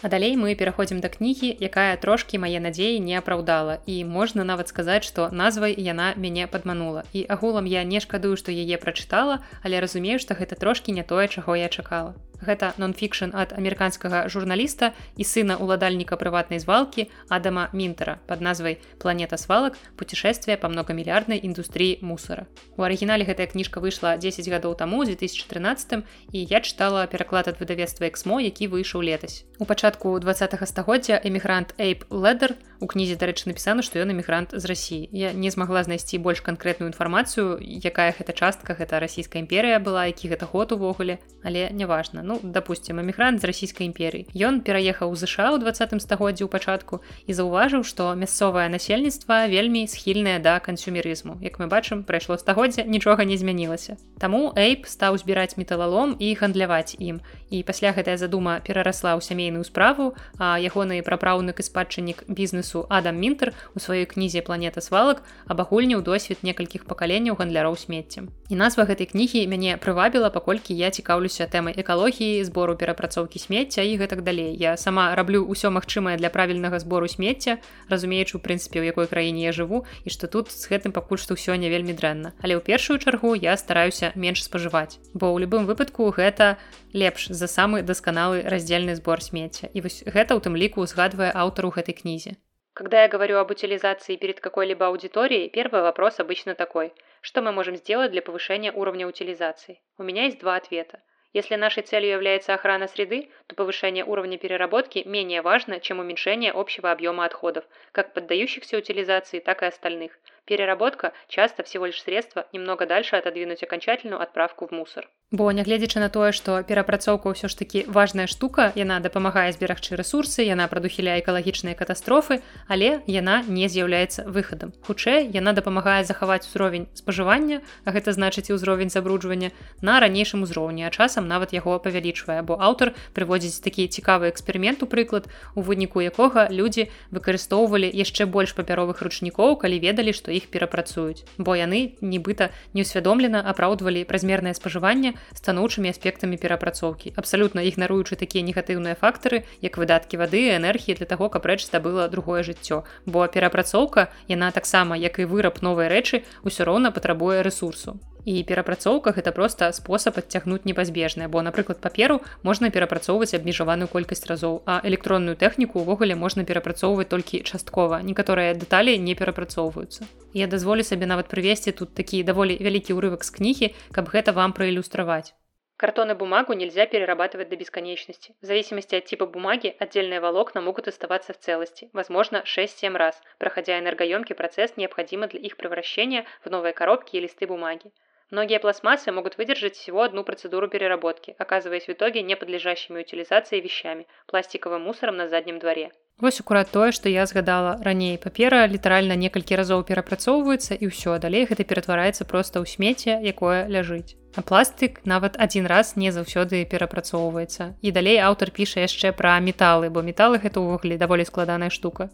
А далей мы пераходзім да кнігі, якая трошкі мае надзеі не апраўдала і можна нават сказаць, што назвай яна мяне падманула. І агулам я не шкадую, што яе прачытала, але разумею, што гэта трошкі не тое, чаго я чакала. Гэта нон-фікшн ад амерыканскага журналіста і сына уладальніка прыватнай звалкі Адама Мінтера под назвай планета свалак путешествие по многомільярднай індустрыі мусора. У арыгінале гэтая кніжка выйшла 10 гадоў таму 2013 і я чытала пераклад ад выдавецтва эксмо, які выйшаў летась. У пачатку два стагоддзя эмігрант Эйп Ледер у кнізе дарэчы напісана, што ён эмігрант з рассіі. Я не змагла знайсці больш канкрэтную інфармацыю, якая гэта частка гэта расійская імперія была, які гэта год увогуле, але няважна ну допустим эмігрант з расійскай імперыі. Ён пераехаў ЗША ў двадцатым стагоддзі ў пачатку і заўважыў што мясцовае насельніцтва вельмі схільнае да кансюмерызму. Як мы бачым прайшло стагоддзя нічога не змянілася. Таму эйп стаў збіраць металалом і гандляваць ім і пасля гэтая задума перарасла ў сямейную справу а ягоны прапраўнік і спадчыннік бізнесу адам мінтер у сваёй кнізе планета свалак абагульніў досвед некалькіх пакаленняў гандляроў смеццем. І назва гэтай кнігі мяне прывабіла паколькі я цікаўлюся тэмай экалогіі збору перапрацоўкі смецця і гэтак далей. Я сама раблю ўсё магчымае для правільнага збору смецця разумеючы у прынцыпе у якой краіне я жыву і што тут з гэтым пакуль што ўсё не вельмі дрэнна. Але ў першую чаргу я стараюся менш спажываць бо ў любым выпадку гэта лепш за самы дасканалы раздзельны збор смецця і вось гэта ў тым ліку узгадвае аўтару гэтай кнізе Когда я говорю об утилизации перед какой-либо аудиторией, первый вопрос обычно такой. Что мы можем сделать для повышения уровня утилизации? У меня есть два ответа. Если нашей целью является охрана среды, то повышение уровня переработки менее важно, чем уменьшение общего объема отходов, как поддающихся утилизации, так и остальных. Переработка часто всего лишь средство немного дальше отодвинуть окончательную отправку в мусор. Бо нягледзячы на тое, што перапрацоўка ўсё ж такі важная штука, яна дапамагае зберагчы рэсурсы, яна прадухіляе экалагічныя катастрофы, але яна не з'яўляецца выхадам. Хутчэй яна дапамагае захаваць узровень спажывання, а гэта значыць і ўзровень забруджвання на ранейшым узроўні, а часам нават яго павялічвае, бо аўтар прыводзіць такі цікавы эксперымент у прыклад, у выніку якога людзі выкарыстоўвалі яшчэ больш папяровых ручнікоў, калі ведалі, што іх перапрацуюць. Бо яны нібыта неусвядомлена апраўдвалі празмернае спажыванне, станоўчымі аспектамі перапрацоўкі. Абсалютна ігнаруючы такія негатыўныя фактары як выдаткі вады энергіі для таго каб рэч здабыла другое жыццё. Бо перапрацоўка яна таксама як і выраб новай рэчы ўсё роўна патрабуе ресурсу і перапрацоўка гэта проста спосаб адцягнуць непазбежнае бо напрыклад паперу можна перапрацоўваць абмежаваную колькасць разоў а электронную тэхніку ўвогуле можна перапрацоўваць толькі часткова некаторыя дэталі не перапрацоўваюцца я дазволю сабе нават прывесці тут такі даволі вялікі ўрывак з кнігі каб гэта вам праілюстраваць Картон и бумагу нельзя перерабатывать до бесконечности. В зависимости от типа бумаги, отдельные волокна могут оставаться в целости, возможно, 6-7 раз. Проходя энергоемкий процесс, необходимо для их превращения в новые коробки и листы бумаги. Многие пластмассы могут выдержать всего одну процедуру переработки, оказываясь в итоге не подлежащими утилизации вещами, пластиковым мусором на заднем дворе. Вось акурат тое, што я згадала раней папера літаральна некалькі разоў перапрацоўваецца і ўсё далей гэта ператвараецца проста ў смеце, якое ляжыць. А пластык нават адзін раз не заўсёды перапрацоўваецца. І далей аўтар піша яшчэ пра металы, бо металы гэта ўвогуле даволі складаная штука.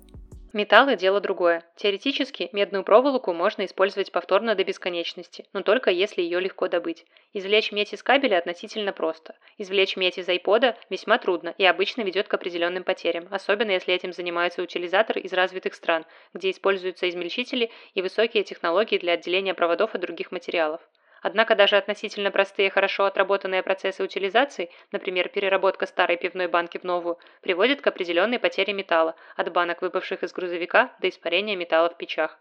Металлы – дело другое. Теоретически медную проволоку можно использовать повторно до бесконечности, но только если ее легко добыть. Извлечь медь из кабеля относительно просто. Извлечь медь из айпода весьма трудно и обычно ведет к определенным потерям, особенно если этим занимаются утилизаторы из развитых стран, где используются измельчители и высокие технологии для отделения проводов от других материалов. Однако даже относительно простые, хорошо отработанные процессы утилизации, например, переработка старой пивной банки в новую, приводит к определенной потере металла, от банок, выпавших из грузовика, до испарения металла в печах.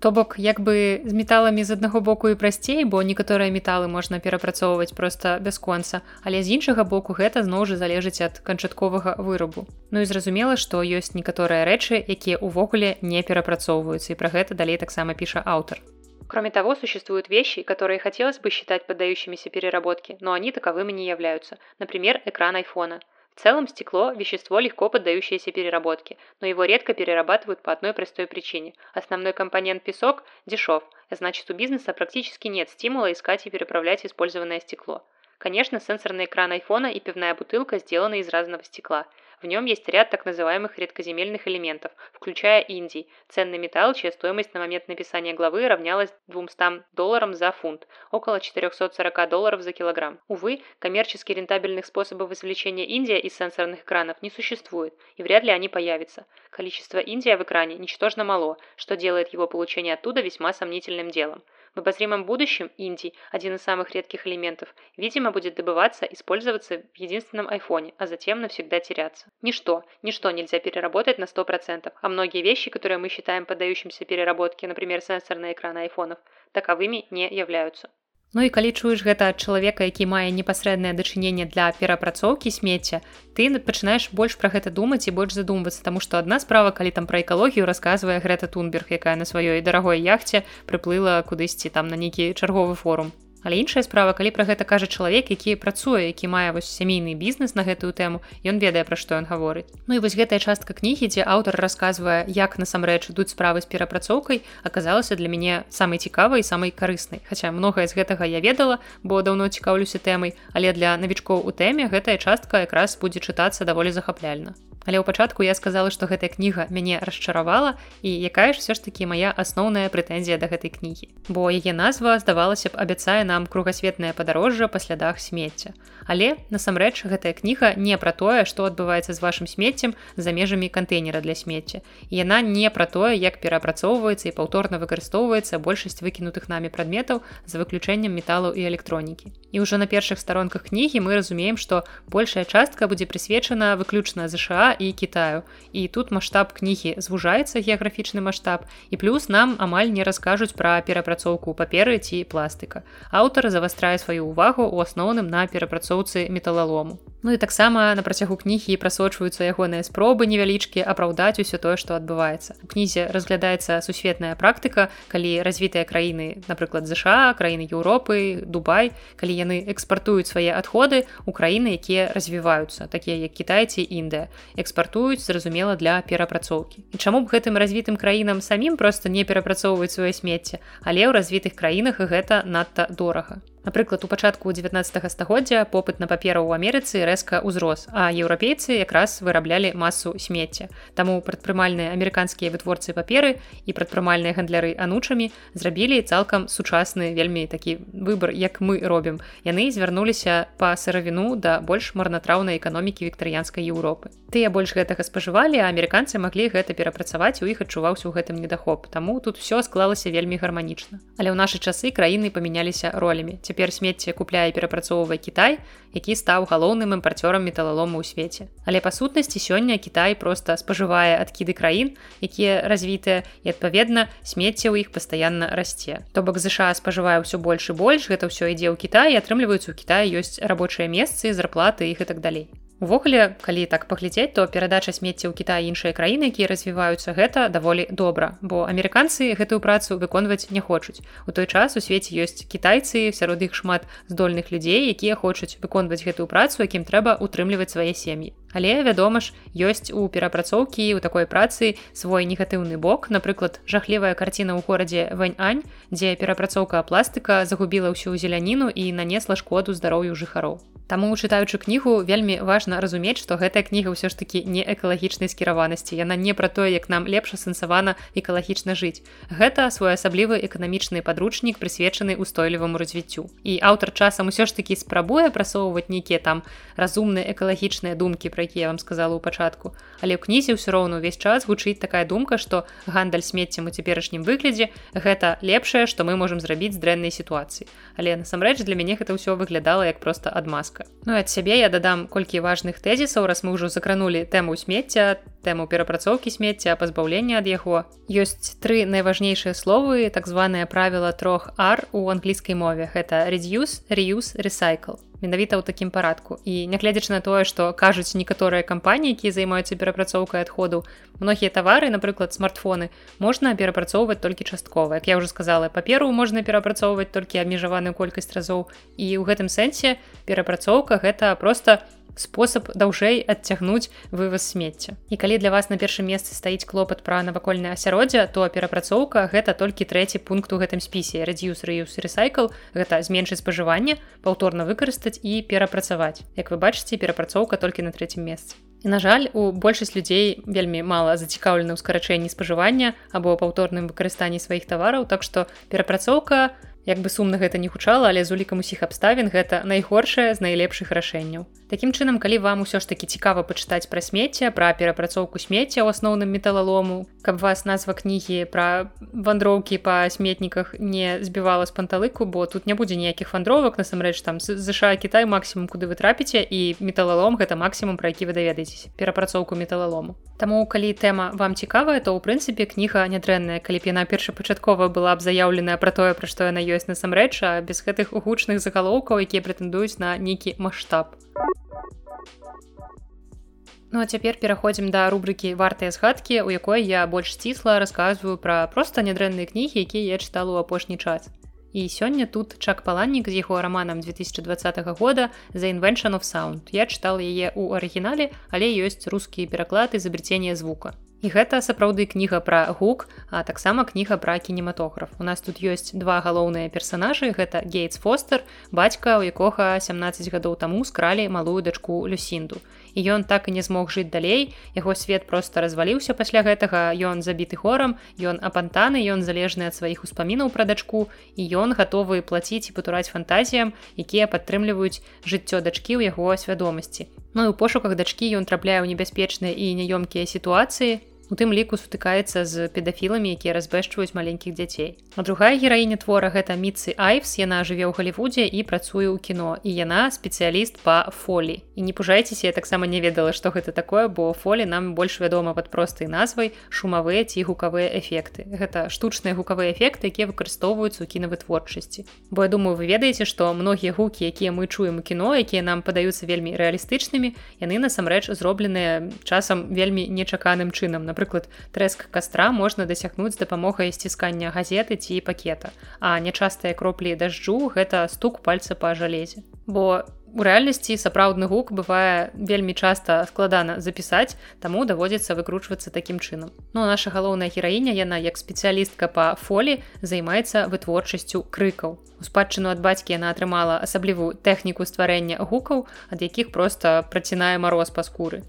То бок як бы з металамі з аднаго боку і прасцей, бо некаторыя металы можна перапрацоўваць проста бясконца, але з іншага боку гэта зноў жа залежыць ад канчатковага вырабу. Ну і зразумела, што ёсць некаторыя рэчы, якія ўвогуле не перапрацоўваюцца і пра гэта далей таксама піша аўтар. Кроме того, существуют вещи, которые хотелось бы считать поддающимися переработке, но они таковыми не являются. Например, экран айфона. В целом стекло – вещество, легко поддающееся переработке, но его редко перерабатывают по одной простой причине. Основной компонент песок дешев, а значит у бизнеса практически нет стимула искать и переправлять использованное стекло. Конечно, сенсорный экран айфона и пивная бутылка сделаны из разного стекла – в нем есть ряд так называемых редкоземельных элементов, включая индий, ценный металл, чья стоимость на момент написания главы равнялась 200 долларам за фунт, около 440 долларов за килограмм. Увы, коммерчески рентабельных способов извлечения индия из сенсорных экранов не существует, и вряд ли они появятся. Количество индия в экране ничтожно мало, что делает его получение оттуда весьма сомнительным делом. В обозримом будущем Индий, один из самых редких элементов, видимо, будет добываться, использоваться в единственном айфоне, а затем навсегда теряться. Ничто, ничто нельзя переработать на 100%, а многие вещи, которые мы считаем поддающимся переработке, например, сенсорные экраны айфонов, таковыми не являются. Ну і калі чуеш гэта ад чалавека, які мае непасрэднае дачыненне для перапрацоўкі смецця, ты пачынаеш больш пра гэта думаць і больш задумвацца, таму што адна справа, калі там пра экалогію расказвае Грета Тунберг, якая на сваёй дарагой яхце прыплыла кудысьці там на нейкі чарговы форум. Але іншая справа, калі пра гэта кажа чалавек, які працуе, які мае вось сямейны бізнес на гэтую тэму, ён ведае пра што ён гаворыць. Ну і вось гэтая частка кнігі, дзе аўтар расказвае, як насамрэч ідуць справы з перапрацоўкай, аказалася для мяне самай цікавай і самай карыснай. Хаця многае з гэтага я ведала, бо даўно цікаўлюся тэмай, але для навічкоў у тэме гэтая частка якраз будзе чытацца даволі захапляльна. Але ў пачатку я сказала, што гэтая кніга мяне расчаравала і якая ж все ж такі моя асноўная прэтэнзія да гэтай кнігі. Бо яе назва здавалася б абяцае нам кругасветнае падарожжа па слядах смецця. Але насамрэч гэтая кніга не пра тое, што адбываецца з вашым смеццем за межамі кантэйнера для смецця. Яна не пра тое, як перапрацоўваецца і паўторна выкарыстоўваецца большасць выкінутых намі прадметаў за выключэннем металу і электронікі. І ўжо на першых старонках кнігі мы разумеем, што большая частка будзе прысвечана выключна ЗША і Китаю. І тут маштаб кнігі звужаецца геаграфічны маштаб і плюс нам амаль не раскажуць пра перапрацоўку паперы ці пластыка. Аўтар завастрае сваю ўвагу ў асноўным на перапрацоўцы металалому. Ну і таксама на працягу кнігі прасочваюцца ягоныя спробы невялічкі апраўдаць усё тое, што адбываецца. У кнізе разглядаецца сусветная практыка, калі развітыя краіны, напрыклад ЗША, краіны Еўропы, Дубай, калі яны экспартуюць свае адходы ў краіны, якія развіваюцца, такія як кітайцы Індыя экспартуюць зразумела для перапрацоўкі. І чаму б гэтым развітым краінам самім просто не перапрацоўваць сваё смецце але ў развітых краінах гэта надта дорага Напрыклад, у пачатку 19 стагоддзя попыт на паперу ў Амерыцы рэзка ўзрос, а еўрапейцы якраз выраблялі масу смецця. Таму прадпрымальныя амерыканскія вытворцы паперы і прадпрымальныя гандляры анучамі зрабілі цалкам сучасны вельмі такі выбар, як мы робім. Яны звярнуліся па сыравіну да больш марнатраўнай эканомікі віктарыянскай Еўропы. Тыя больш гэтага спажывалі, а амерыканцы маглі гэта перапрацаваць, у іх адчуваўся ў гэтым недахоп. Таму тут все склалася вельмі гарманічна. Але ў нашы часы краіны памяняліся ролямі цяпер смецце купляе перапрацоўвае Кітай, які стаў галоўным імпарцёрам металалому ў свеце. Але па сутнасці сёння Кітай проста спажывае адкіды краін, якія развітыя і адпаведна смецце ў іх пастаянна расце. То бок ЗША спажывае ўсё больш і больш, гэта ўсё ідзе ў Кітай, атрымліваюць у Кіtaі ёсць рабочыя месцы, зарплаты іх і так далей. Увогуле, калі так паглядзець, то перадача смецця ў Кіта іншыя краіны, якія развіваюцца гэта даволі добра, бо амерыканцы гэтую працу выконваць не хочуць. У той час у свеце ёсць кітайцы, сярод іх шмат здольных людзей, якія хочуць выконваць гэтую працу, якім трэба утрымліваць свае сем'і. Але вядома ж, ёсць у перапрацоўкі ў такой працы свой негатыўны бок, напрыклад, жахлівая карціна ў горадзе Вань-ань, дзе перапрацоўка пластыка загубіла ўсю зеляніну і нанесла шкоду здароўю жыхароў. Таму чытаючы кнігу вельмі важна разумець, што гэтая кніга ўсё ж такі не экалагічнай скіраванасці. Яна не пра тое, як нам лепш асэнсавана экалагічна жыць. Гэта своеасаблівы эканамічны падручнік прысвечаны устойліваму развіццю. І аўтар часам усё ж такі спрабуе прасоўваць нейкія там разумныя экалагічныя думкі, пра якія я вам сказала ў пачатку. Але ў кнізе ўсё роўна ўвесь час гучыць такая думка, што гандаль смеццем у цяперашнім выглядзе гэта лепшае, што мы можам зрабіць з дрэннай сітуацыі. Але насамрэч для мяне гэта ўсё выглядала як проста адмазка Ну ад сябе я дадам колькі важных тэзісаў раз мы ўжо закранули тэму смецця тэму перапрацоўкі смецця пазбаўлення ад яго. Ёсць тры найважнейшыя словы так званыя правіла трох ар у англійскай мове. Гэта reduce reuse recycle менавіта ў такім парадку. І нягледзячы на тое што кажуць некаторыя кампаніі якія займаюцца перапрацоўкай адходу многія тавары напрыклад смартфоны можна перапрацоўваць толькі часткова. Як я уже сказала паперу можна перапрацоўваць толькі абмежаваную колькасць разоў. І ў гэтым сэнсе перапрацоўка гэта просто не спосаб даўжэй адцягнуць вываз смецця. І калі для вас на першым месцы стаіць клопат пра навакольнае асяроддзе, то перапрацоўка гэта толькі трэці пункт у гэтым спісе. Радзіус рэюс рэсайкл гэта зменшыць спажыванне, паўторна выкарыстаць і перапрацаваць. Як вы бачыце, перапрацоўка толькі на трэцім месцы. І, на жаль, у большасць людзей вельмі мала зацікаўлена ў скарачэнні спажывання або паўторным выкарыстанні сваіх тавараў, так што перапрацоўка Як бы сумна гэта не гучала, але з улікам усіх абставін гэта найгоршае з найлепшых рашэнняў. Такім чынам, калі вам усё ж такі цікава пачытаць пра смецце, пра перапрацоўку смецця ў асноўным металалому, каб вас назва кнігі пра вандроўкі па сметніках не збівала з панталыку, бо тут не будзе ніякіх вандровак, насамрэч там ЗША Кітай максімум, куды вы трапіце і металалом гэта максімум, пра які вы даведаецеся перапрацоўку металалому. Таму калі тэма вам цікавая, то ў прынцыпе кніга нядрэнная, калі б яна першапачаткова была б заяўленая пра тое, пра што яна ёсць ёсць насамрэч а без гэтых гучных загалоўкаў якія прэтэндуюць на нейкі маштаб. Ну а цяпер пераходзім да рубрыкі вартыя згадкі у якой я больш сцісла расказваю пра проста нядрэнныя кнігі якія я чытала ў апошні час. І сёння тут чак паланнік з яго раманам 2020 года за invention of sound я чытал яе ў арыгінале але ёсць рускія пераклады забрыцення звука І гэта сапраўды кніга пра гук, а таксама кніга пра кінематограф. У нас тут ёсць два галоўныя персанажы, гэта Гейтс Фостер, бацька, у якога 17 гадоў таму скралі малую дачку Люсінду. І ён так і не змог жыць далей. Яго свет просто разваліўся пасля гэтага. Ён забіты хорам ён апантаны ён залежны ад сваіх успамінаў пра дачку. І ён гатовы плаціць і патураць фантазіям якія падтрымліваюць жыццё дачкі ў яго свядомасці Ну і у пошуках дачкі ён трапляе ў небяспечныя і няёмкія сітуацыі У тым ліку сутыкаецца з педафіламі, якія разбэшчваюць маленькіх дзяцей. А другая гераіня твора гэта міцы Айфс, яна жыве ў Халівудзе і працуе ў кіно. І яна спецыяліст па фолі. І не пужайцеся, я таксама не ведала, што гэта такое, бо фолі нам больш вядома пад простай назвай шумавыя ці гукавыя эфекты. Гэта штучныя гукавыя эфекты, якія выкарыстоўваюцца ў кінавытворчасці. Бо я думаю, вы ведаеце, што многія гукі, якія мы чуем у кіно, якія нам падаюцца вельмі рэалістычнымі, яны насамрэч зробленыя часам вельмі нечаканым чынам напрыклад трэск кастра можна дасягнуць з дапамогай сціскання газеты ці пакета а нячастыя кроплі дажджу гэта стук пальца па жалезе. Бо у рэальнасці сапраўдны гук бывае вельмі часта складана запісаць таму даводзіцца выкручвацца такім чынам. Ну наша галоўная гераіня яна як спецыялістка па фолі займаецца вытворчасцю крыкаў. У спадчыну ад бацькі яна атрымала асаблівую тэхніку стварэння гукаў ад якіх проста працінае мароз па скуры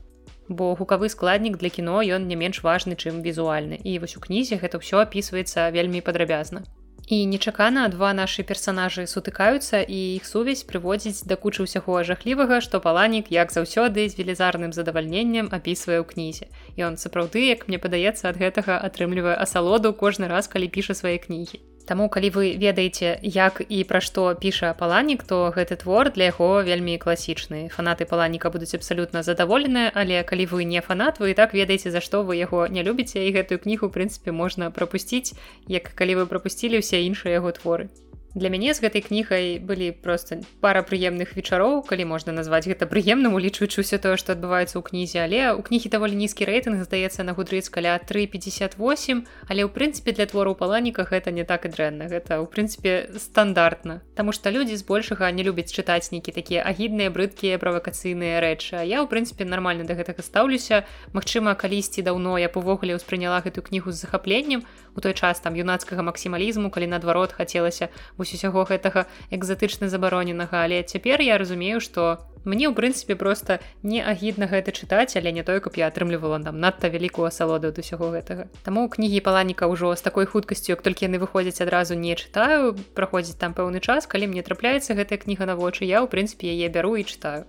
бо гукавы складнік для кіно ён не менш важны чым візуальны і вось у кнізе гэта ўсё апісваецца вельмі падрабязна І нечакана два нашы персанажы сутыкаюцца і іх сувязь прыводзіць да кучы ўсяго жахлівага, што паланік як заўсёды з велізарным задавальненнем апісвае ў кнізе. Ён сапраўды, як мне падаецца, ад гэтага атрымлівае асалоду кожны раз, калі піша свае кнігі. Таму калі вы ведаеце як і пра што піша паланік то гэты твор для яго вельмі класічны. Фанаты паланіка будуць абсалютна задаволеныя але калі вы не фанат вы і так ведаеце за што вы яго не любіце і гэтую кнігу прынцыпе можна прапусціць як калі вы прапусцілі ўсе іншыя яго творы для мяне з гэтай кнігай былі просто пара прыемных вечароў калі можна назваць гэта прыемным улічваючы ўсё тое што адбываецца ў кнізе. Але у кнігі даволі нізкі рэйтынг здаецца на гудрыц каля 358 але ў прынцыпе для твору паланіка гэта не так і дрэнна. Гэта ў прынцыпе стандартна. Таму што людзі збольшага не любяць чытаць нейкі такія агідныя брыдкія правакацыйныя рэчы. Я ў прынцыпе нармальна да гэтага стаўлюся. Мачыма калісьці даўно я увогуле ўспрыняла гэту кнігу з захапленнем у той час там юнацкага максімалізму калі наадварот хацелася вось усяго гэтага экзатычна забароненага. Але цяпер я разумею што мне ў прынцыпе просто не агідна гэта чытаць але не той каб я атрымлівала там надта вялікую асалоду ад усяго гэтага. Таму кнігі паланіка ўжо з такой хуткасцю як толькі яны выходзяць адразу не чытаю. Праходзіць там пэўны час калі мне трапляецца гэтая кніга на вочы я ў прынцыпе яе бяру і чытаю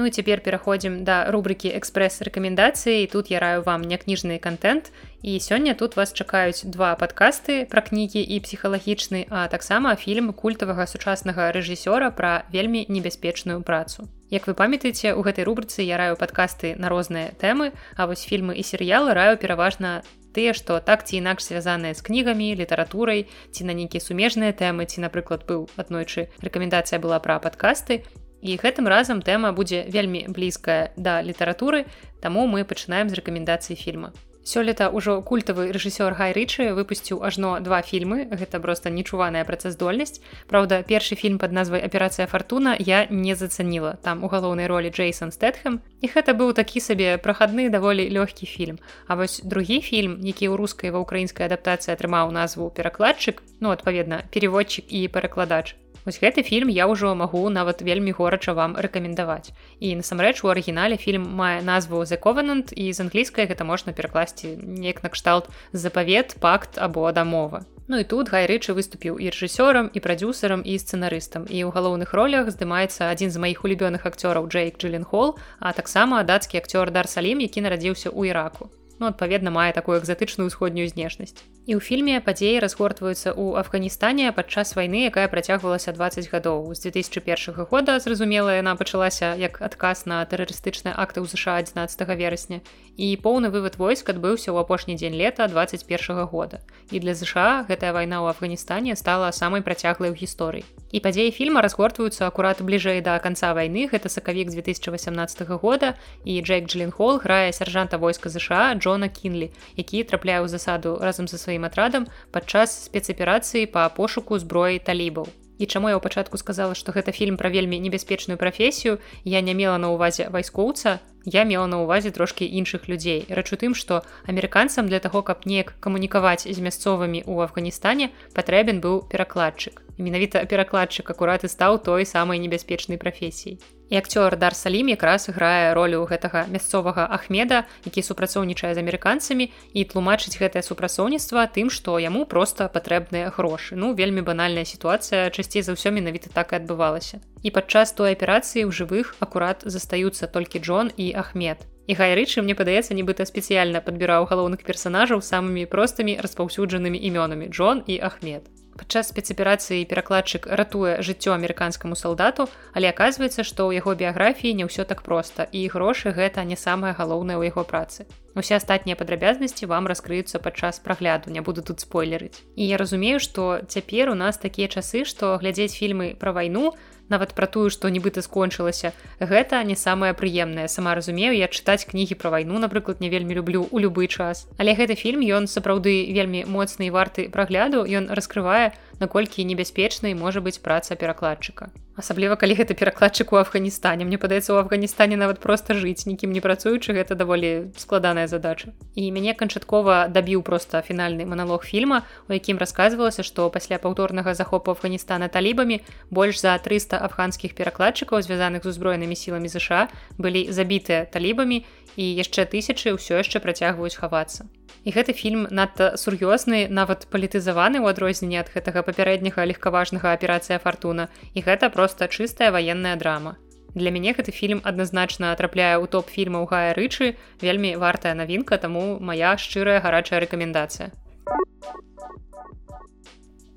Ну і цяпер пераходзім да рубрыкі экспрэс-рэкамендацыі тут я раю вам някніжны контент. І сёння тут вас чакаюць два падкасты пра кнігі і псіхалагічны а таксама фільм культавага сучаснага рэжысёра пра вельмі небяспечную працу. Як вы памятаеце у гэтай рубрыцы я раю падкасты на розныя тэмы а вось фільмы і серыялы раю пераважна тыя што так ці інакш звязаныя з кнігамі літаратурай ці на нейкія сумежныя тэмы ці напрыклад быў аднойчы рэкамендацыя была пра падкасты І гэтым разам тэма будзе вельмі блізкая да літаратуры, таму мы пачынаем з рэкамендацыі фільма. Сёлета ўжо культавы рэжысёр Гай Рычы выпусціў ажно два фільмы. Гэта проста нечуваная працаздольнасць. Праўда, першы фільм пад назвай аперацыя фартуна я не зацаніла. Там у галоўнай ролі Джейсон Стэтхэм. І гэта быў такі сабе прахадны даволі лёгкі фільм. А вось другі фільм, які ў рускай ва ўкраінскай адаптацыі атрымаў назву перакладчык, ну адпаведна, переводчык і перакладач. Вось гэты фільм я ўжо магу нават вельмі горача вам рэкамендаваць. І насамрэч у арыгінале фільм мае назву Зэкованант і з англійскай гэта можна перакласці неяк накшталт запавет, пакт або дамова. Ну і тут гайрычы выступіў і рэжысёрам і прадюсерам і сцэнарыстам. І ў галоўных ролях здымаецца адзін з маіх улюбёных акцёраў Джейк Джилленхол, а таксама дацкі акцёр Дар Салім, які нарадзіўся ў іраку ну, адпаведна мае такую экзатычную ўсходнюю знешнасць. І ў фільме падзеі разгортваюцца ў Афганістане падчас вайны, якая працягвалася 20 гадоў. з 2001 года зразумела, яна пачалася як адказ на тэрарыстычныя акты ў ЗША 11 верасня. І поўны вывад войск адбыўся ў апошні дзень лета 21 года. І для ЗША гэтая вайна ў Афганістане стала самай працяглай у гісторыі. І падзеі фільма разгортваюцца акурат бліжэй да канца вайны, гэта сакавік 2018 года і Джейк Джлінхол грае сяржанта войска Джо Джона Кінлі, які трапляе ў засаду разам са сваім атрадам падчас спецаперацыі па пошуку зброі талібаў. І чаму я ў пачатку сказала, што гэта фільм пра вельмі небяспечную прафесію, я не мела на ўвазе вайскоўца, я мела на ўвазе трошкі іншых людзей. Рэч у тым, што амерыканцам для таго, каб неяк камунікаваць з мясцовымі ў Афганістане патрэбен быў перакладчык. Менавіта перакладчык акураты стаў той самай небяспечнай прафесіяй. І акцёр дар салім якраз грае ролю гэтага мясцовага ахмеда які супрацоўнічае з амерыканцамі і тлумачыць гэтае супрацоўніцтва тым што яму проста патрэбныя грошы. Ну вельмі банальная сітуацыя часцей за ўсё менавіта так і адбывалася. І падчас той аперацыі ў жывых акурат застаюцца толькі Джон і ахмед. І гайрычы мне падаецца нібыта спецыяльна падбіраў галоўных персонажаў самымі простымі распаўсюджанымі імёнамі Джон і ахмед Падчас спецаперацыі перакладчык ратуе жыццё амерыканскаму салдату, але аказваецца, што ў яго біяграфіі не ўсё так проста і грошы гэта не самае галоўнае ў яго працы. Усе астатнія падрабязнасці вам раскрыюцца падчас прагляду, не буду тут спойлерыць. І я разумею, што цяпер у нас такія часы, што глядзець фільмы пра вайну, нават пра тую што нібыта скончылася. Гэта не самае прыемнае. Сама разумею я чытаць кнігі пра вайну напрыклад не вельмі люблю у любы час. Але гэты фільм ён сапраўды вельмі моцны і варты прагляду. Ён раскрывае наколькі небяспечнай можа быць праца перакладчыка. Асабліва калі гэта перакладчык у афганістане. Мне падаецца у афганістане нават проста жыць нікім не працуючы гэта даволі складаная задача. І мяне канчаткова дабіў проста фінальны маналог фільма у якім расказвалася што пасля паўторнага захопу афганістана талібамі больш за 300 афганскіх перакладчыкаў звязаных з узброенымі сіламі ЗША былі забітыя талібамі і яшчэ тысячы ўсё яшчэ працягваюць хавацца і гэты фільм надта сур'ёзны нават палітызаваны ў адрозненне ад гэтага папярэдняга легкаважнага аперацыя фартуна і гэта проста чыстая ваенная драма. Для мяне гэты фільм адназначна трапляе ў топ фільмаў гая рычы вельмі вартая навінка таму моя шчырая гарачая рэкамендацыя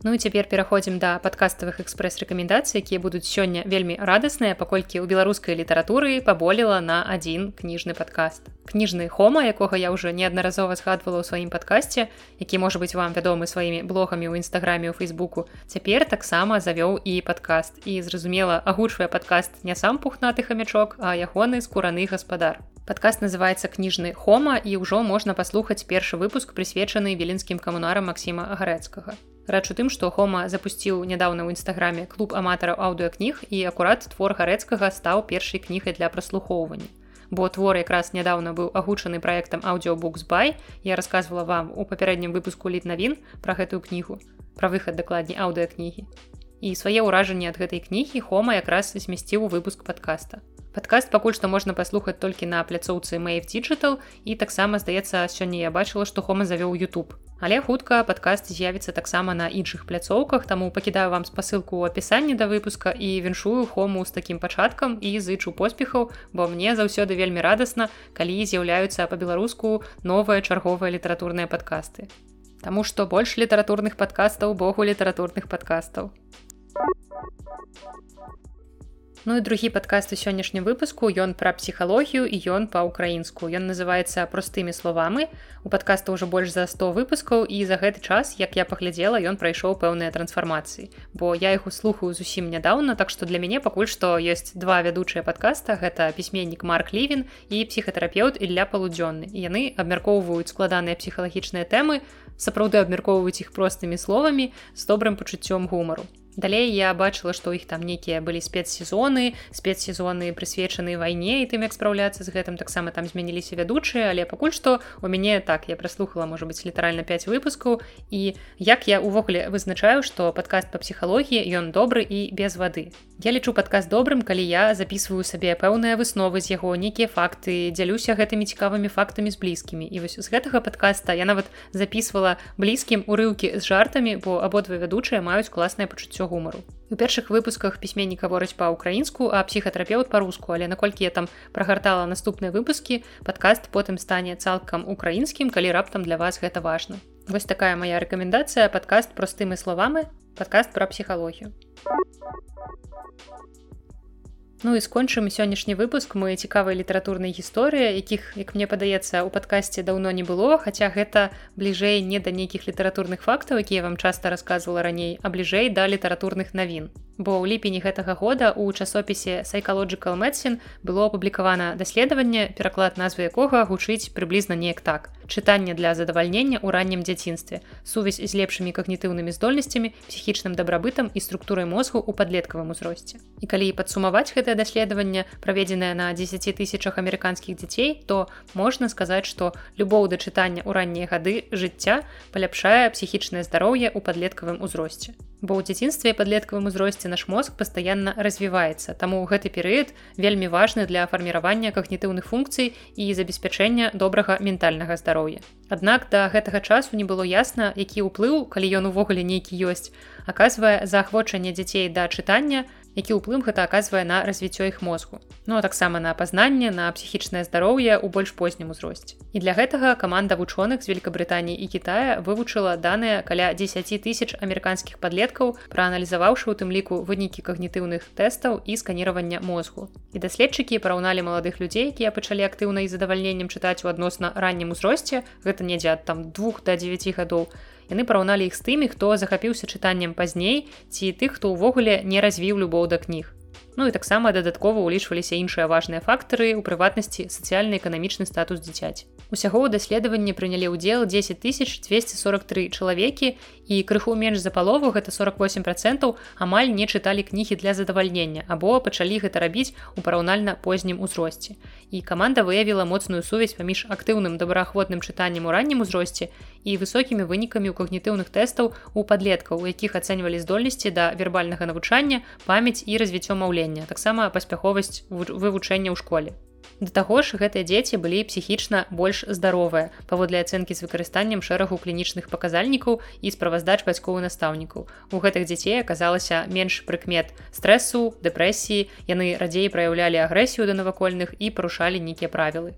Ну і цяпер пераходзім да падкаставых экспрэс-рэкамендацый, якія будуць сёння вельмі радасныя, паколькі ў беларускай літаратуры паболела на адзін кніжны падкаст. Кніжны хома, якога я ўжо неаднаразова згадвала ў сваім падкасці, які можа быць вам вядомы сваімі блогамі ў нстаграме ў фейсбуку. Цяпер таксама завёў і падкаст і зразумела агучвае падкаст не сам пухнаты хамячок, а ягоны скураны гаспадар. Падкаст называецца кніжны хома і ўжо можна паслухаць першы выпуск прысвечаны віленскім камунарам Масіма агарэцкага. Рэч у тым, што Хома запусціў нядаўна ў нстаграме клуб аматараў аўдыокніг і акурат твор гарэцкага стаў першай кнігай для праслухоўвання. Бо твор якраз нядаўна быў агучаны праектам аўдіобуксбай. Я расказвала вам у папярэднім выпуску літ навін пра гэтую кнігу, пра выхад дакладней аўдыокнігі. І свае ўражанні ад гэтай кнігі Хома якраз змясціў выпуск падкаста. Падкаст пакуль што можна паслухаць толькі на пляцоўцы Мэйв Digital і таксама здаецца сёння я бачыла, што Хома завёў YouTube. Але хутка падкаст з'явіцца таксама на іншых пляцоўках, таму пакідаю вам спасылку ў апісанні да выпуска і віншую хому з такім пачаткам і зычу поспехаў, бо мне заўсёды вельмі радасна, калі з'яўляюцца па-беларуску новыя чарговыя літаратурныя падкасты. Таму што больш літаратурных падкастаў богу літаратурных падкастаў. Ну і другі падкаст у сённяшнім выпуску ён пра псіхалогію і ён па-украінску. Ён называецца простымі словамі. У падкаста ўжо больш за 100 выпускаў і за гэты час, як я паглядзела, ён прайшоў пэўныя трансфармацыі. Бо я іх услухаю зусім нядаўна, так што для мяне пакуль што ёсць два вядучыя падкаста. Гэта пісьменнік Марк Лівін і псіхатэрапеўт і для палудзённы. Яны абмяркоўваюць складаныя псіхалагічныя тэмы, сапраўды абмяркоўваюць іх простымі словамі з добрым пачуццём гумару. Далей я бачыла, што ў іх там нейкія былі спецсезоны, спецсезоны прысвечаны вайне і тым як спраўляцца з гэтым таксама там змяніліся вядучыя, але пакуль што у мяне так я праслухала можа быць літаральна 5 выпускаў і як я увогуле вызначаю, што падкаст па псіхалогіі ён добры і без вады. Я лічу падкаст добрым, калі я записываю сабе пэўныя высновы з яго нейкія факты, дзялюся гэтымі цікавымі фактамі з блізкімі. І вось з гэтага падкаста я нават записывала блізкім урыўкі з жартамі, бо абодва вядучыя маюць класнае пачуццё пачуццё гумару. У першых выпусках пісьменнік гаворыць па-украінску, а псіхатрапеўт па-руску, але наколькі я там прагартала наступныя выпускі, падкаст потым стане цалкам украінскім, калі раптам для вас гэта важна. Вось такая моя рэкамендацыя падкаст простымі словамі, падкаст пра псіхалогію. Ну і скончым сённяшні выпуск мы цікавай літаратурнай гісторыі, якіх, як мне падаецца, у падкасці даўно не было, хаця гэта бліжэй не да нейкіх літаратурных фактаў, якія вам часта расказвала раней, а бліжэй да літаратурных навін. Бо ў ліпені гэтага года у часопісе Psychological Medicine было апублікавана даследаванне, пераклад назвы якога гучыць прыблізна неяк так. Чытанне для задавальнення ў раннім дзяцінстве, сувязь з лепшымі кагнітыўнымі здольнасцямі, псіхічным дабрабытам і структурай мозгу ў падлеткавым узросце. І калі падсумаваць гэтае даследаванне, праведзенае на 10 тысячах амерыканскіх дзяцей, то можна сказаць, што любоў да чытання ў раннія гады жыцця паляпшае псіхічнае здароўе ў падлеткавым узросце бо ў дзяцінстве падлеткавым узросце наш мозг пастаянна развіваецца. Таму гэты перыяд вельмі важны для фарміравання когнітыўных функцый і забеспячэння добрага ментальнага здароўя. Аднак да гэтага часу не было ясна які ўплыў калі ён увогуле нейкі ёсць аказвае заахвочанне дзяцей да чытання які ўплым гэта аказвае на развіццё іх мозгу. Ну а таксама на апазнанне на псіхічнае здароўе ў больш познім узросце. І для гэтага каманда вучоных з Великабрытаніі і Китая вывучыла даныя каля 10 тысяч амерыканскіх падлеткаў, прааналізаваўшы у тым ліку вынікі когнітыўных тэстаў і сканіравання мозгу. І даследчыкі параўналі маладых людзей, якія пачалі актыўна і задавальненнем чытаць у адносна раннім узросце, гэта недзе ад там двух до 9 гадоў, яны параўналі іх з тымі хто захапіўся чытаннем пазней ці тых хто ўвогуле не развіў любоў да кніг. Ну і таксама дадаткова ўлічваліся іншыя важныя фактары у прыватнасці сацыяльна-эканамічны статус дзіцяці Усяго ў даследаванні прынялі ўдзел 10 243 чалавекі і крыху менш за палову гэта 48 процентаў амаль не чыталі кнігі для задавальнення або пачалі гэта рабіць у параўнальна познім узросце. І каманда выявіла моцную сувязь паміж актыўным добраахвотным чытаннем у раннім узросце і высокімі вынікамі ў когнітыўных тэстаў у падлеткаў, у якіх ацэньвалі здольнасці да вербальнага навучання, памяць і развіццё маўлення, таксама паспяховасць вывучэння ў школе. Да таго ж гэтыя дзеці былі псіхічна больш здаровыя паводле ацэнкі з выкарыстаннем шэрагу клінічных паказальнікаў і справаздач бацькоў настаўнікаў. У гэтых дзяцей аказалася менш прыкмет стрэсу, дэпрэсіі, яны радзей праяўлялі агрэсію да навакольных і парушалі нейкія правілы.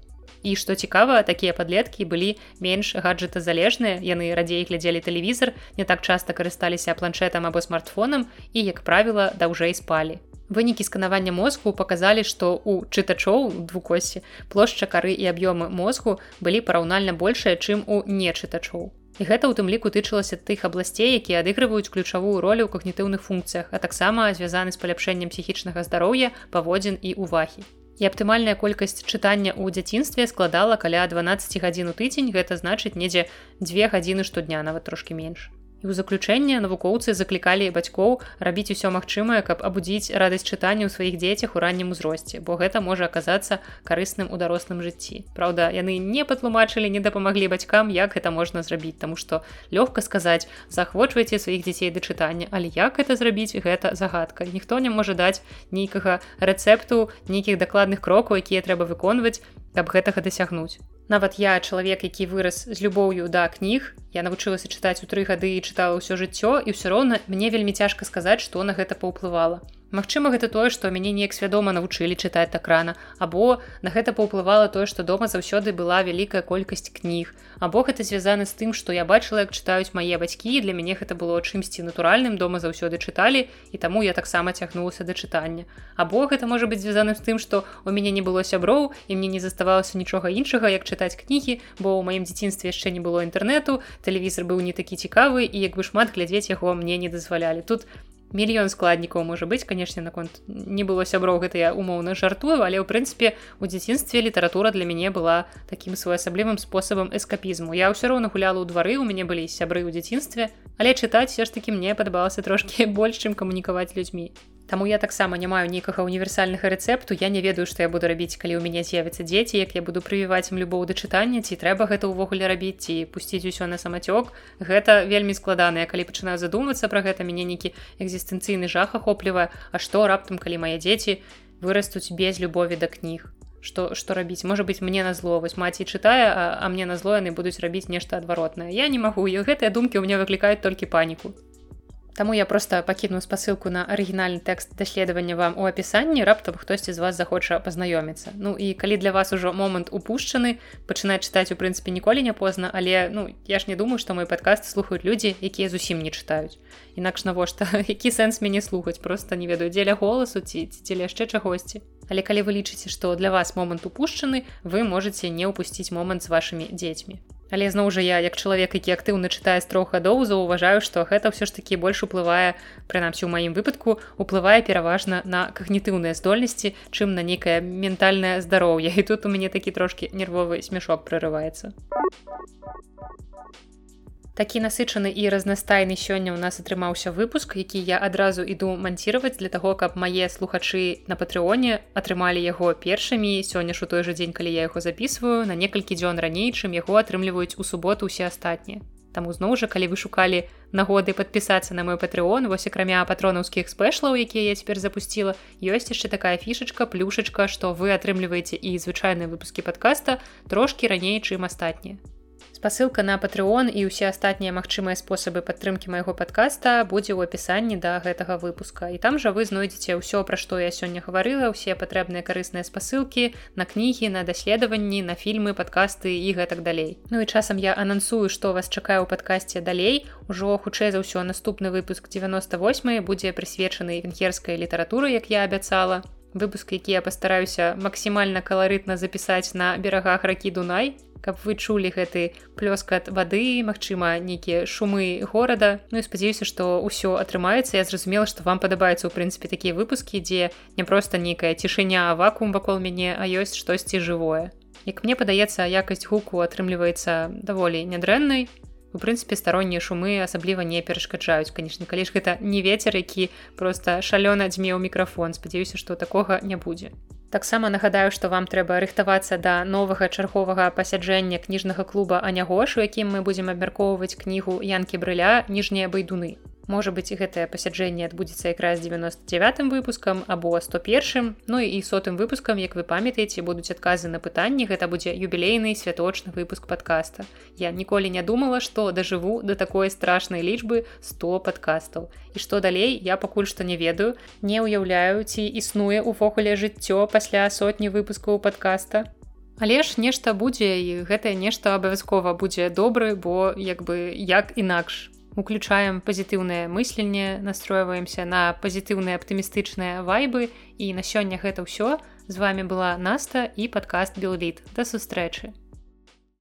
І што цікава, такія падлеткі былі менш гаджетазалежныя, яны радзей глядзелі тэлевізор, не так часта карысталіся планшетам або смартфонам і, як правіла, даўжэй спалі. Вынікі сканавання мозгу паказалі, што ў чытачоў двукосці плошча кары і аб'ёмы мозгу былі параўнальна большыя, чым у нечытачоў. І гэта ў тым ліку тычылася тых абласцей, якія адыгрываюць ключавую ролю ў когнітыўных функцыях, а таксама звязаны з паляпшэннем псіхічнага здароўя, паводзін і увагі. І аптымальная колькасць чытання ў дзяцінстве складала каля 12 гадзін у тыдзень, гэта значыць недзе дзве гадзіны штодня нават трошкі менш. І ў заключэнне навукоўцы заклікалі бацькоў рабіць усё магчымае, каб абудзіць радасць чытання ў сваіх дзецях у раннім узросце, бо гэта можа аказацца карысным у дарослым жыцці. Праўда, яны не патлумачылі, не дапамаглі бацькам, як гэта можна зрабіць, Таму што лёгка сказаць, захвочвайце сваіх дзяцей да чытання, але як гэта зрабіць гэта загадка. Ніхто не можа даць нейкага рэцэпту, нейкіх дакладных крокаў, якія трэба выконваць, каб гэтага дасягнуць. Нават я чалавек, які вырас з любоўю да кніг, я навучылася чытаць у тры гады і чытала ўсё жыццё і ўсё роўна мне вельмі цяжка сказаць, што на гэта паўплывала. Магчыма, гэта тое, што мяне неяк свядома навучылі чытаць так рана, або на гэта паўплывала тое, што дома заўсёды была вялікая колькасць кніг. Або гэта звязана з тым, што я бачыла, як чытаюць мае бацькі, для мяне гэта было чымсьці натуральным, дома заўсёды чыталі і таму я таксама цягнулася да чытання. Або гэта можа быць звязаным з тым, што у мяне не было сяброў і мне не заставалася нічога іншага, як чытаць кнігі, бо ў маім дзяцінстве яшчэ не было інтэрнэту, тэлевізор быў не такі цікавы і як бы шмат глядзець яго мне не дазвалялі. Тут мільён складнікаў можа быць канешне наконт не было сяброў гэта я умоўна жартую але ў прынцыпе у дзяцінстве літаратура для мяне была такім своеасаблівым спосабам эскапізму я ўсё роўна гуляла ў двары у мяне былі сябры ў дзяцінстве але чытаць все ж таки мне падабалася трошки [LAUGHS] больш чым камунікаваць людзьмі Таму я таксама не маю нейкага універсальнага рэцэпту. Я не ведаю што я буду рабіць калі ў мяне з'явяцца дзеці як я буду прывіваць ім любоў да чытання ці трэба гэта ўвогуле рабіць ці пусціць усё на самацёк. Гэта вельмі складана. Калі пачынаю задумвацца пра гэта мяне нейкі экзістэнцыйны жах ахоплівае. А што раптам калі мае дзеці вырастуць без любові да кніг? Што што рабіць? Можа быть мне на зло вось маці чытае а, а мне на зло яны будуць рабіць нешта адваротнае. Я не магу. І гэтыя думкі ў мне выклікаюць толькі паніку Таму я просто пакіну спасылку на арыгінальны тэкст даследавання вам у апісанні раптам хтосьці з вас захоча пазнаёміцца. Ну і калі для вас ужо момант упушчаны, пачынаць чытаць у прынцыпе ніколі не позна, але ну я ж не думаю, што мой падкаст слухаюць людзі, якія зусім не чытаюць. Інакш навошта [LAUGHS] які сэнс мяне слухаць просто не ведаю дзеля голасу ці дзеля яшчэ чагосьці. Але калі вы лічыце, што для вас момант упушчаны, вы можете не ўпусціць момант з вашымі дзецьмі. Але зноў жа я як чалавек, які актыўна чытае з трох гадоў, заўважаю, што гэта ўсё ж такі больш уплывае прынамсі ў маім выпадку уплывае пераважна на когнітыўныя здольнасці, чым на нейкае ментальнае здароўе. І тут у мяне такі трошкі нервовы смешок прорываецца. Такі насычаны і разнастайны сёння ў нас атрымаўся выпуск, які я адразу іду манціраваць для таго, каб мае слухачы на патрыоне атрымалі яго першымі сёння ж у той жа дзень, калі я яго записываю на некалькі дзён раней, чым яго атрымліваюць у суботу усе астатнія. Таму зноў жа калі вы шукалі нагоды падпісацца на мой патрыон вось акрамя патронаўскіх спэшлаў якія я цяпер запусціла ёсць яшчэ такая фішачка плюшачка што вы атрымліваеце і звычайныя выпускі падкаста трошкі раней чым астатнія спасылка на патрыон і ўсе астатнія магчымыя спосабы падтрымкі майго падкаста будзе ў апісанні да гэтага выпуска. І там жа вы знойдзеце ўсё пра што я сёння гаварыла ўсе патрэбныя карысныя спасылкі на кнігі на даследаванні на фільмы падкасты і гэтак далей. Ну і часам я анансую што вас чакае ў падкасці далей. Ужо хутчэй за ўсё наступны выпуск 98 будзе прысвечаны венгерскай літаратуры як я абяцала. Выпуск які я пастараюся максімальна каларытна запісаць на берагах ракі дунай каб вы чулі гэты плёскат вады Мачыма нейкія шумы горада. Ну і спадзяюся што ўсё атрымаецца. Я зразумела што вам падабаецца ў прынцыпе такія выпускі дзе не проста нейкая цішыня вакуум вакол мяне а ёсць штосьці жывое. Як мне падаецца, якасць гуку атрымліваецца даволі нядрэннай. У прынцыпе староннія шумы асабліва не перашкаджаюць. Канешне калі ж гэта не вецер які просто шалёна дзьмеў мікрафон спадзяюся што такога не будзе таксама нагадаю што вам трэба рыхтавацца да новага чарговага пасяджэння кніжнага клуба анягош у якім мы будзем абмяркоўваць кнігу янкі брыля ніжнія байдуны Можа быць гэтае пасяджэнне адбудзецца якраз 99 выпускам або 101 Ну і сотым выпускам як вы памятаеце будуць адказы на пытанні. Гэта будзе юбілейны святочны выпуск подкаста Я ніколі не думала што дажыву да такой страшнай лічбы 100 падкастаў. І што далей я пакуль што не ведаю. Не ўяўляю ці існуе увогуле жыццё пасля сотні выпускаў подкаста Але ж нешта будзе і гэтае нешта абавязкова будзе добры бо як бы як інакш уключаем пазітыўнае мысленне настройваемся на пазітыўныя аптымістычныя вайбы і на сёння гэта ўсё з вами была наста і падкаст белвід да сустрэчы